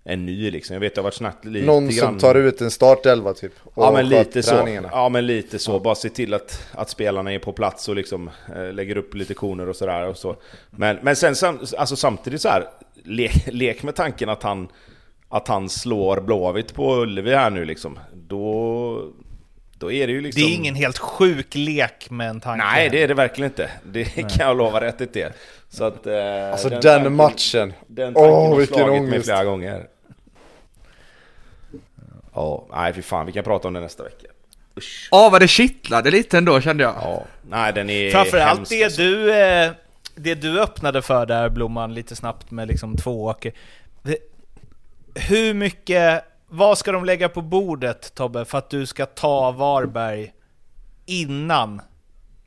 en ny liksom. Jag vet det har varit snackat lite Någon grann. som tar ut en startelva typ. Och Ja men lite så. Ja men lite så. Bara se till att, att spelarna är på plats och liksom eh, lägger upp lite koner och sådär. Och så. men, men sen sam, alltså samtidigt så här, le, lek med tanken att han, att han slår Blåvitt på Ullevi här nu liksom. Då, då är det ju liksom... Det är ingen helt sjuk lek med en tanke. Nej det är det verkligen inte. Det kan jag lova rätt det. Så att... Eh, Alltså den, tanken- matchen. Den tanken Åh, har vilken slagit mig ångest. flera gånger. Ja, nej fy fan, vi kan prata om det nästa vecka. Usch. Åh, vad det kittlade lite ändå kände jag. Ja, nej den är Framförallt hemsk, det alltså. du, eh, det du öppnade för där Blomman lite snabbt med liksom två åker. Hur mycket, vad ska de lägga på bordet Tobbe för att du ska ta Varberg innan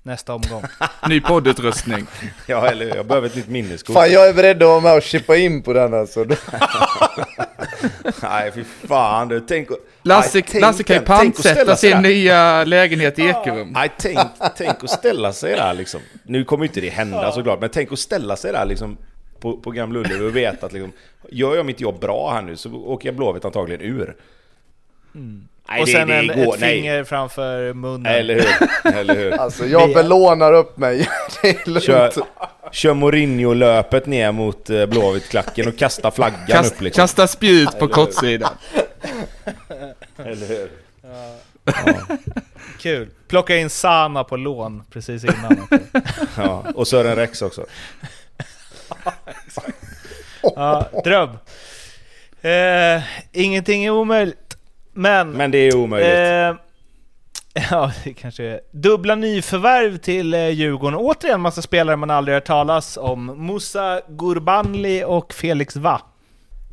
nästa omgång? Ny poddutrustning. Ja, eller jag behöver ett nytt minneskort. Fan jag är beredd att vara med och chippa in på den alltså. Nej, fy fan du. Tänk, Lasse, Nej, tänk Lasse kan ju pantsätta sin nya lägenhet i Ekerum. Nej, tänk, tänk att ställa sig där liksom. Nu kommer inte det hända såklart, men tänk att ställa sig där liksom på, på Gamla Ullevi och veta att liksom, gör jag mitt jobb bra här nu så åker jag Blåvitt antagligen ur. Nej, och det- sen det en, går- ett nej. finger framför munnen. Eller hur? Eller hur? Alltså jag belånar upp mig. Det är. Kör, kör Mourinho-löpet ner mot eh, Blåvitt-klacken och kasta flaggan Kast, upp liksom. Kasta spjut på kortsidan. Eller hur? Kul. Plocka in Sana på lån precis innan. Ja, och Sören Rex också. ja, dröm. Eh, ingenting är omöjligt. Men... Men det är omöjligt. Eh, ja, det kanske är. Dubbla nyförvärv till eh, Djurgården. Återigen massa spelare man aldrig hört talas om. Musa Gurbanli och Felix Va.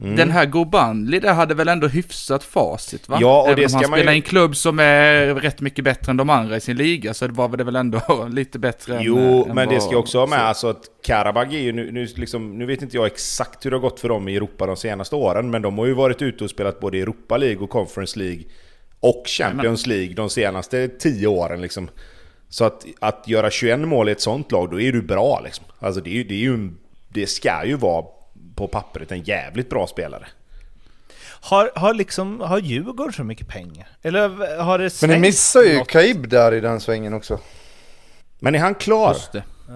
Mm. Den här Gobanli där hade väl ändå hyfsat facit va? Ja, och Även det om han ska man spelar ju- i en klubb som är rätt mycket bättre än de andra i sin liga så var det väl ändå lite bättre än... Jo, än men det vad- ska jag också ha med så- alltså att Karabag är ju nu, nu, liksom, nu vet inte jag exakt hur det har gått för dem i Europa de senaste åren, men de har ju varit ute och spelat både Europa League och Conference League och Champions League de senaste tio åren liksom. Så att, att göra 21 mål i ett sånt lag, då är du bra liksom. Alltså det, är, det, är ju, det ska ju vara på pappret en jävligt bra spelare. Har, har liksom, har Djurgården så mycket pengar? Eller har det Men ni missar ju något? Kaib där i den svängen också. Men är han klar? Just det. Ja.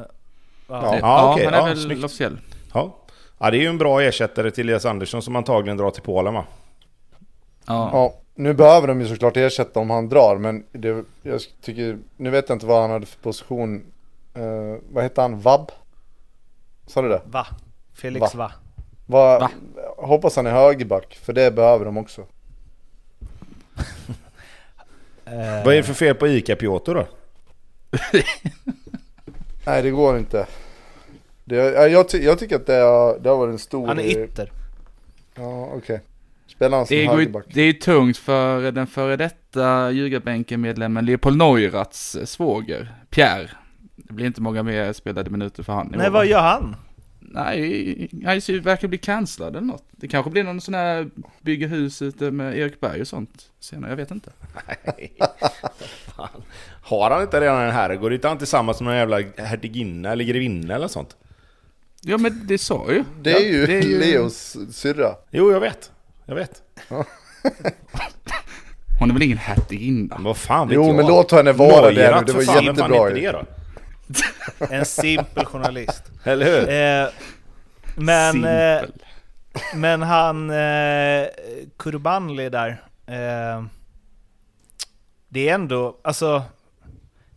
Ja, Ja, okej, han är ja, väl snyggt. officiell. Ja. ja, det är ju en bra ersättare till Elias Andersson som antagligen drar till Polen va? Ja. Ja, nu behöver de ju såklart ersätta om han drar, men det, jag tycker, nu vet jag inte vad han hade för position. Eh, vad hette han? Vab? Sa du det? Va? Felix Va? Va? Vad- Va? Hoppas han är högerback, för det behöver de också. Eh, Vad är det för fel på Ica Piotr då? Nej, det går inte. Det, ja, jag, ty, jag tycker att det har, det har varit en stor... Han är ytter. Ja, okej. Spelar han som Det högerback? det är tungt för den före detta Ljugarbänken-medlemmen Leopold Neurats eh, svåger, Pierre. Det blir inte många mer spelade minuter för han. Nej, vad gör han? Nej, han verkar bli cancellad eller något. Det kanske blir någon sån här bygga hus ute med Erik Berg och sånt senare, jag vet inte. Fan. Har han inte redan en herrgård? Är inte han tillsammans med en jävla hertiginna eller grevinna eller sånt? Ja men det sa ju. Det är Ja, ju det är ju- Leos syrra. Jo, jag vet. Jag vet. Hon är väl ingen hertiginna? Men vad fan vet Jo, jag? men låt henne vara Neurath, där nu. Det var jättebra det då? En simpel journalist. Eller hur? Eh, men, eh, men han eh, Kurbanli där. Eh, det är ändå, alltså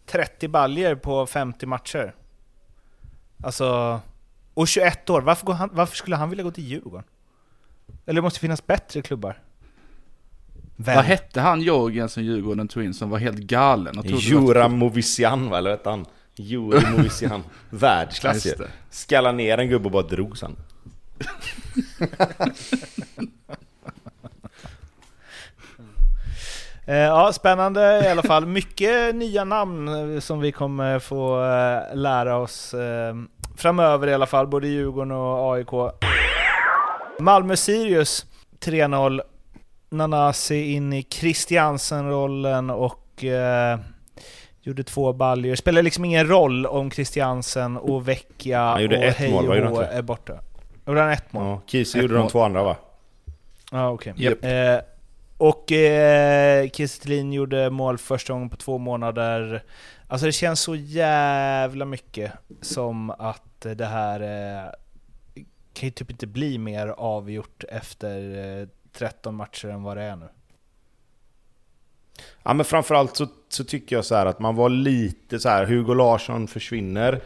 30 baljer på 50 matcher. Alltså, och 21 år. Varför, går han, varför skulle han vilja gå till Djurgården? Eller det måste finnas bättre klubbar. Väl? Vad hette han Jorgen som Djurgården tog in som var helt galen? Och Jura Movisian, va? Eller vad hette han? Juri Movisian. Världsklass ju. Skalla ner en gubbe och bara drog sen. Eh, ja, spännande i alla fall. Mycket nya namn eh, som vi kommer få eh, lära oss framöver i alla fall, både Djurgården och AIK. Malmö-Sirius 3-0. Nanasi in i Christiansen-rollen och gjorde två baljor. Spelar liksom ingen roll om Christiansen och Vecchia och inte? är borta. Gjorde han ett mål? Ja, Kiese gjorde de mål. två andra va? Ja, okej. Japp. Eh, och eh, Kiese Thelin gjorde mål första gången på två månader. Alltså det känns så jävla mycket som att det här eh, kan ju typ inte bli mer avgjort efter eh, 13 matcher än vad det är nu. Ja men framförallt så, så tycker jag så att man var lite så här. Hugo Larsson försvinner.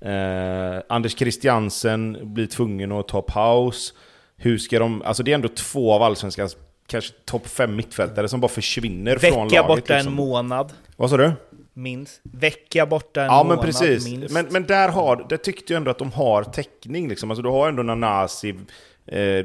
Eh, Anders Christiansen blir tvungen att ta paus. Hur ska de... Alltså det är ändå två av Allsvenskans kanske topp fem mittfältare som bara försvinner från Vecka laget. borta liksom. en månad, Vad sa du? minst. Vecka borta en Ja månad, men precis. minst. Men, men där, har, där tyckte jag ändå att de har täckning. Liksom. Alltså, du har ändå Nanasi,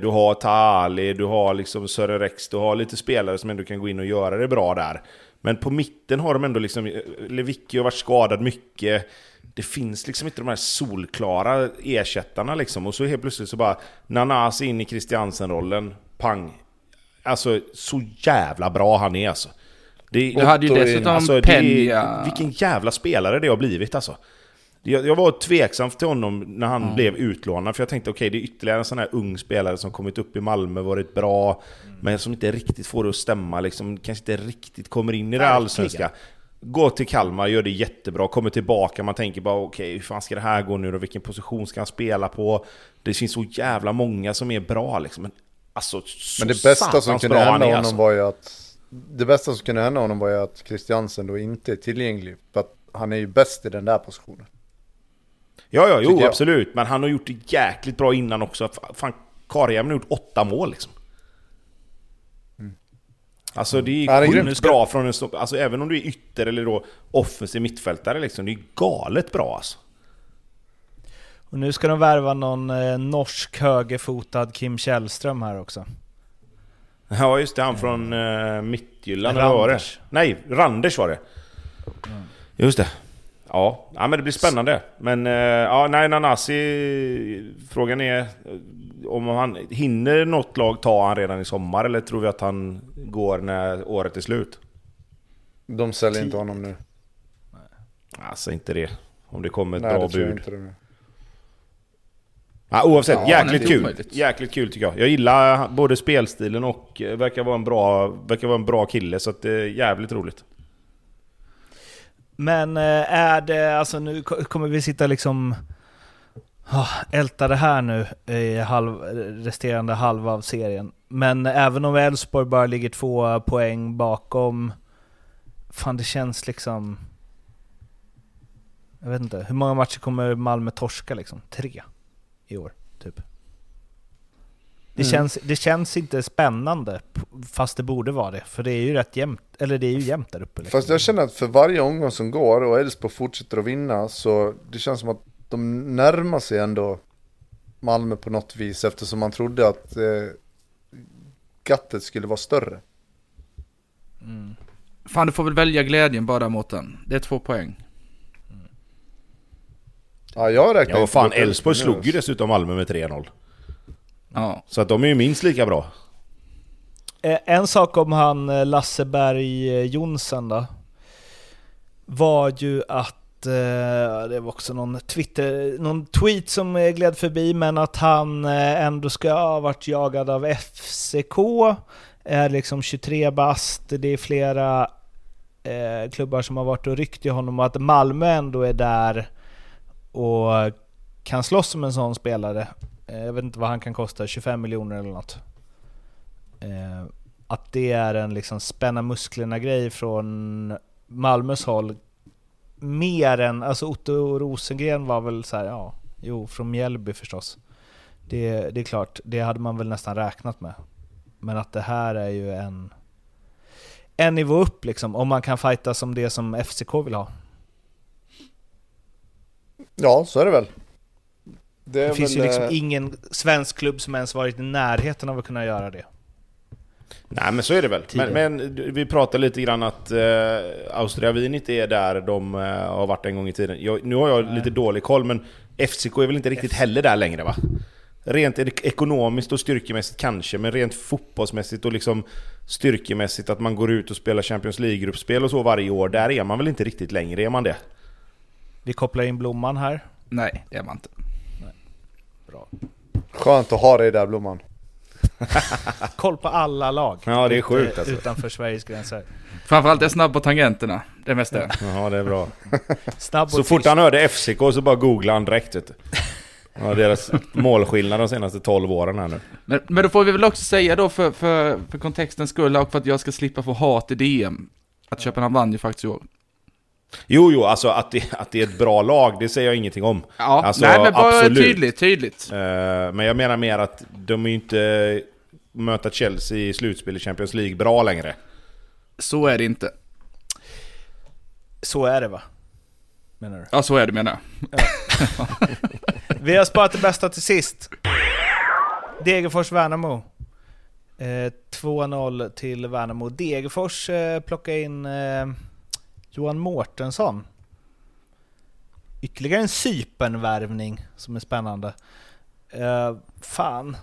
du har Taali, du har liksom Sören Rex, du har lite spelare som ändå kan gå in och göra det bra där. Men på mitten har de ändå liksom, eh, Lewicki har varit skadad mycket. Det finns liksom inte de här solklara ersättarna liksom. Och så helt plötsligt så bara Nanasi in i Christiansen-rollen, pang, alltså så jävla bra han är alltså. Det, Du hade ju dessutom alltså, det, Peña. vilken jävla spelare det har blivit alltså. Jag, var tveksam till honom när han Mm. blev utlånad, för jag tänkte okej, det är ytterligare en sån här ung spelare som kommit upp i Malmö, varit bra, men som inte riktigt får det att stämma, liksom, kanske inte riktigt kommer in i det allsvenska. Går till Kalmar, gör det jättebra, kommer tillbaka, man tänker bara okej, hur fan ska det här gå nu då? Vilken position ska han spela på? Det finns så jävla många som är bra liksom. Men, alltså, så Men det bästa som kunde hända honom alltså. var ju att Det bästa som kunde hända honom var ju att Christiansen då inte är tillgänglig. För att han är ju bäst i den där positionen. Ja, ja, jo, absolut. Men han har gjort det jäkligt bra innan också. Fan, Karjärven har gjort åtta mål liksom. Alltså det är sjukt bra från en stopp. Alltså även om du är ytter eller då offensiv mittfältare liksom. Det är galet bra alltså. Och nu ska de värva någon eh, norsk högerfotad Kim Källström här också. Ja just det, han från uh, Mittjylland eller vad var det? Nej, Randers var det. Just det. Ja, ja men det blir spännande. Men eh, ja, nej, Nanasi, frågan är eh, om han hinner något lag ta han redan i sommar eller tror vi att han går när året är slut? De säljer inte honom nu. Alltså inte det. Om det kommer ett Nej, bra det tror jag bud. inte. Det. Ja, oavsett, Ja, jäkligt nej, kul. omöjligt. Jäkligt kul tycker jag. Jag gillar både spelstilen och eh, verkar vara en bra, verkar vara en bra kille så att det är jävligt roligt. Men eh, är det, alltså nu kommer vi sitta liksom ah, älta det här nu i halv, resterande halva av serien. Men även om Elfsborg bara ligger två poäng bakom, fan det känns liksom... Jag vet inte, hur många matcher kommer Malmö torska liksom? Tre i år, typ. Det, Mm. känns, det känns inte spännande, fast det borde vara det. För det är ju rätt jämnt, eller det är ju jämnt där uppe. Liksom. Fast jag känner att för varje omgång som går och Elfsborg fortsätter att vinna så det känns som att de närmar sig ändå Malmö på något vis eftersom man trodde att eh, gattet skulle vara större. Mm. Fan, du får väl välja glädjen bara mot den. Det är två poäng. Ja, jag räknar Ja, vad fan, Elfsborg slog ju dessutom Malmö med 3-0. Ja. Så att de är ju minst lika bra. Eh, En sak om han eh, Lasseberg eh, Jonsson då. Var ju att, det var också någon Twitter, någon tweet som gled förbi, men att han ändå ska ha varit jagad av FCK. Är liksom 23 bast, det är flera eh, klubbar som har varit och ryckt i honom och att Malmö ändå är där och kan slåss om en sån spelare. Eh, jag vet inte vad han kan kosta, 25 miljoner eller något. Eh, att det är en liksom spänna musklerna-grej från Malmös håll. Mer än, alltså Otto Rosengren var väl så här, ja, jo, från Mjällby förstås. Det, det är klart, det hade man väl nästan räknat med. Men att det här är ju en, en nivå upp liksom, om man kan fighta som det som FCK vill ha. Ja, så är det väl. Det, Det finns ju liksom eh, ingen svensk klubb som ens varit i närheten av att kunna göra det. Nej men så är det väl. Men, men vi pratar lite grann att eh, Austria Wien inte är där de eh, har varit en gång i tiden. Jag, nu har jag Nej. lite dålig koll men FCK är väl inte riktigt heller där längre va? Rent ek- ekonomiskt och styrkemässigt kanske, men rent fotbollsmässigt och liksom styrkemässigt att man går ut och spelar Champions League-gruppspel och så varje år, där är man väl inte riktigt längre, är man det? Vi kopplar in Blomman här. Nej, det är man inte. Bra. Skönt att ha dig där Blomman. Koll på alla lag. Ja, det är sjukt, alltså. Utanför Sveriges gränser. Framförallt är jag snabb på tangenterna. Det mesta. är. Ja, det är bra. Snabb och Så fort han hörde FCK så bara googlade han direkt vet du. Ja, deras målskillnad de senaste 12 åren här nu. Men, men då får vi väl också säga då för, för, för kontextens skull och för att jag ska slippa få hat i DM. Att Köpenhamn vann ju faktiskt i år. Jo, jo, alltså att det, att det är ett bra lag, det säger jag ingenting om. Ja, Alltså, nej men bara absolut. tydligt, tydligt. Eh, men jag menar mer att de är ju inte möta Chelsea i slutspel i Champions League bra längre. Så är det inte. Så är det va? Menar du? Ja, så är det menar jag. Vi har sparat det bästa till sist. Degerfors-Värnamo. Eh, 2-0 till Värnamo. Degerfors eh, plockar in eh, Johan Mårtensson. Ytterligare en Cypernvärvning som är spännande. Uh, fan.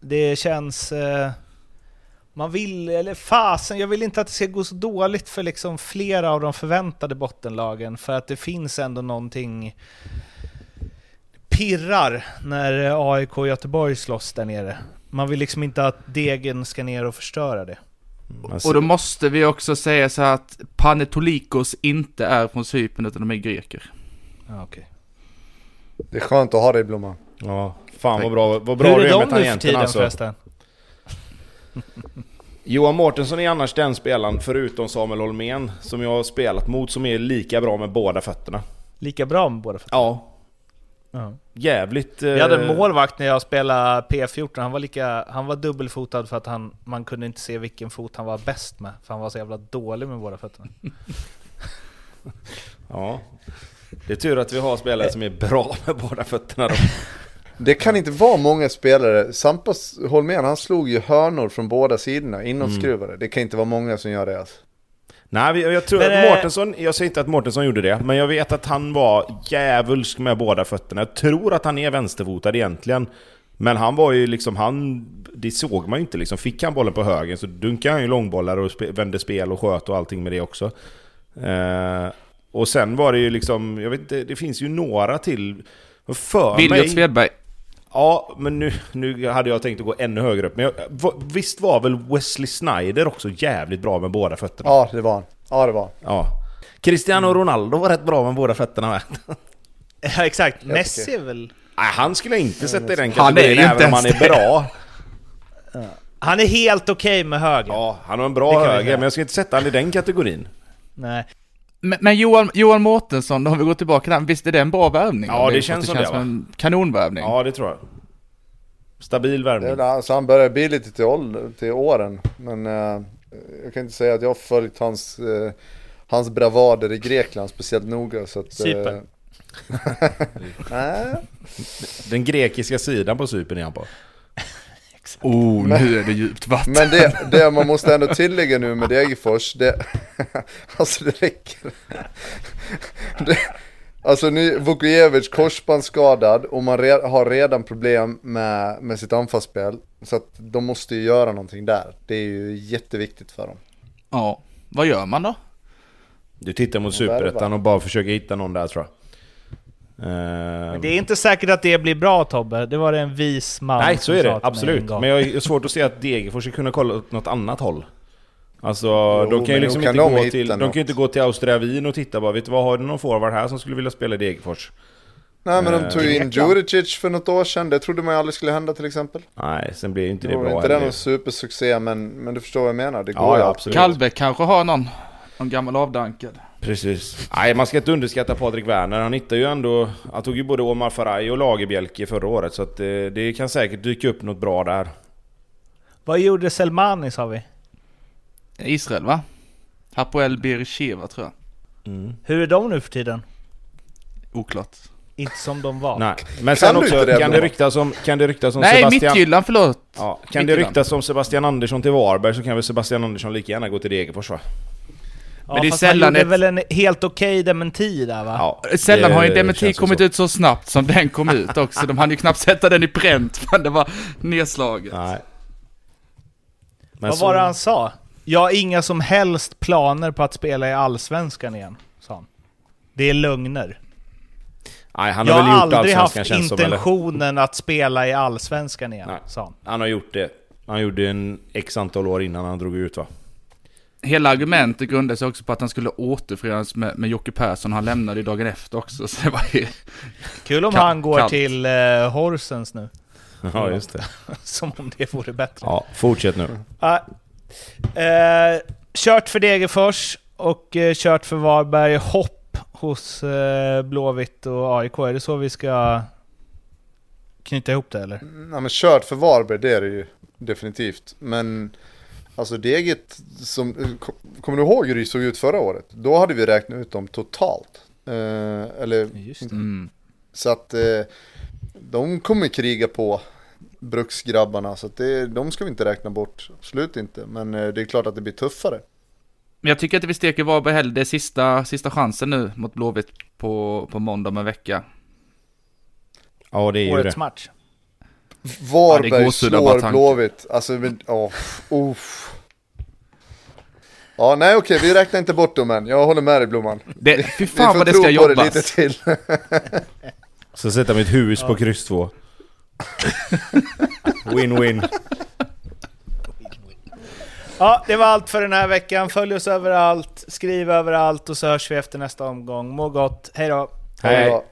Det känns... Uh, Man vill, eller fasen, jag vill inte att det ska gå så dåligt för liksom flera av de förväntade bottenlagen, för att det finns ändå någonting pirrar när AIK och Göteborg slåss där nere. Man vill liksom inte att degen ska ner och förstöra det. Man Och då måste vi också säga så här att Panetolikos inte är från Cypern utan de är greker. Ja, okay. Det är skönt att ha dig Blomman. Ja, fan vad bra, vad bra Hur du är är de med nu för tiden alltså. förresten? Johan Mårtensson är annars den spelaren, förutom Samuel Holmén, som jag har spelat mot, som är lika bra med båda fötterna. Lika bra med båda fötterna? Ja, Ja. jävligt... Vi hade eh, en målvakt när jag spelade P14, han var, lika, han var dubbelfotad för att han, man kunde inte se vilken fot han var bäst med, för han var så jävla dålig med båda fötterna. Ja. Det är tur att vi har spelare som är bra med båda fötterna då. Det kan inte vara många spelare. Sampas Holmén, han slog ju hörnor från båda sidorna, inåtskruvade. Det kan inte vara många som gör det alltså. Nej, jag tror Men, att eh, Mårtensson, jag säger inte att Mårtensson gjorde det, men jag vet att han var djävulsk med båda fötterna. Jag tror att han är vänsterfotad egentligen. Men han var ju liksom, han... Det såg man ju inte liksom. Fick han bollen på höger så dunkade han ju långbollar och spe, vände spel och sköt och allting med det också. Eh, och sen var det ju liksom, jag vet inte, det finns ju några till. För Viljot mig... Svedberg. Ja, men nu, nu hade jag tänkt att gå ännu högre upp. Men jag, visst var väl Wesley Snyder också jävligt bra med båda fötterna? Ja, det var han. Ja, det var. Ja. Cristiano Ronaldo var rätt bra med båda fötterna med. Ja exakt. Messi är väl... Nej, han skulle jag inte sätta i den Han är kategorin inte även om han är bra. Han är helt okej med höger. Ja, han har en bra höger, men jag ska inte sätta han i den kategorin. Nej. Men, men Johan, Johan Mårtensson, om vi går tillbaka till han, visst är det en bra värvning? Ja, Om det känns som det, va? en kanonvärvning. Ja, det tror jag. Stabil Det är, värvning. väl- alltså, han börjar bli lite till, ålder, till åren. Men eh, jag kan inte säga att jag har följt hans, eh, hans bravader i Grekland speciellt noga. Så att, eh, Cypern. Nej, Den grekiska sidan på Cypern är han på. Oh, nu är det djupt vatten. men det, det man måste ändå tillägga nu med Degerfors, det, alltså det räcker. Det, alltså nu, Vukojevic korsbandsskadad och man re, har redan problem med, med sitt anfallsspel. Så att de måste ju göra någonting där. Det är ju jätteviktigt för dem. Ja, vad gör man då? Du tittar mot. Superettan och bara försöker hitta någon där tror jag. Eh, Men det är inte säkert att det blir bra Tobbe, det var det en vis man Nej, så är det. Absolut. Men jag har svårt att se att Degerfors ska kunna kolla åt något annat håll. Alltså, Jo, de kan ju liksom kan inte de gå till, de kan inte gå till Austria Wien och titta bara, vet du vad, har du någon forward här som skulle vilja spela i Degerfors? Nej men de Eh, tog ju in. Djuricic för något år sedan, det trodde man ju aldrig skulle hända till exempel. Nej, sen blir ju inte Det det bra inte det någon supersuccé men, men du förstår vad jag menar, det Ja, går ju ja, absolut. Kallbäck kanske har någon, någon gammal avdankad. Precis. Nej, man ska inte underskatta Patrik Werner. Han hittar ju ändå... Han tog ju både Omar Faraj och Lagerbjälke förra året, så att eh, det kan säkert dyka upp något bra där. Vad gjorde Selmani sa vi? Israel va? Hapoel Beersheva tror jag. Mm. Hur är de nu för tiden? Oklart. Inte som de var. Nej, men sen du också det, kan det ryktas om, kan det ryktas om Nej, Sebastian... Midtjylland, förlåt. Ja, kan det Midtjylland. ryktas om Sebastian Andersson till Varberg så kan väl Sebastian Andersson lika gärna gå till Degerfors va? Ja, Men det är fast sällan han gjorde ett- väl en helt okej dementi där va? Ja, Sällan det har ju en dementi kommit så. ut så snabbt som den kom ut också. De hann ju knappt sätta den i pränt, men det var nedslaget. Nej. Men Vad så- var det han sa? Jag har inga som helst planer på att spela i Allsvenskan igen, sa han. Det är lögner. Nej, han jag har väl har gjort aldrig haft känns som, eller? intentionen att spela i Allsvenskan igen, Nej. sa han. Han har gjort det. Han gjorde en x antal år innan han drog ut va? Hela argumentet grundade sig också på att han skulle återförenas med, med Jocke Persson. Han lämnade ju dagen efter också, så det var ju... Kul om han går kallt. till uh, Horsens nu. Ja, just det. Som om det vore bättre. Ja, fortsätt nu. Ja. Eh, kört för Degerfors och eh, kört för Varberg. Hopp hos eh, Blåvitt och AIK. Är det så vi ska knyta ihop det eller? Nej men kört för Varberg, det är det ju definitivt. Men alltså Deget, som, kommer du ihåg hur det såg ut förra året? Då hade vi räknat ut dem totalt. Eh, eller, Just det. Mm. så att eh, de kommer kriga på bruksgrabbarna. Så att det, de ska vi inte räkna bort, absolut inte. Men eh, det är klart att det blir tuffare. Men jag tycker inte vi steker Varberg heller. Det är sista, sista chansen nu mot Blåvitt på, på måndag om en vecka. Ja, det är ju Årets det. match. Varberg bara slår. Blåvitt. Alltså, men, åh, uff. Ja, nej okej, vi räknar inte bort dem än. Jag håller med dig Blomman. Det, fy Vi fan får vad det ska på det lite jobbas. till. Så sätta mitt hus på kryss 2. Win-win. Ja, det var allt för den här veckan. Följ oss överallt, skriv överallt och så hörs vi efter nästa omgång. Må gott, hej då! Hej. Ja.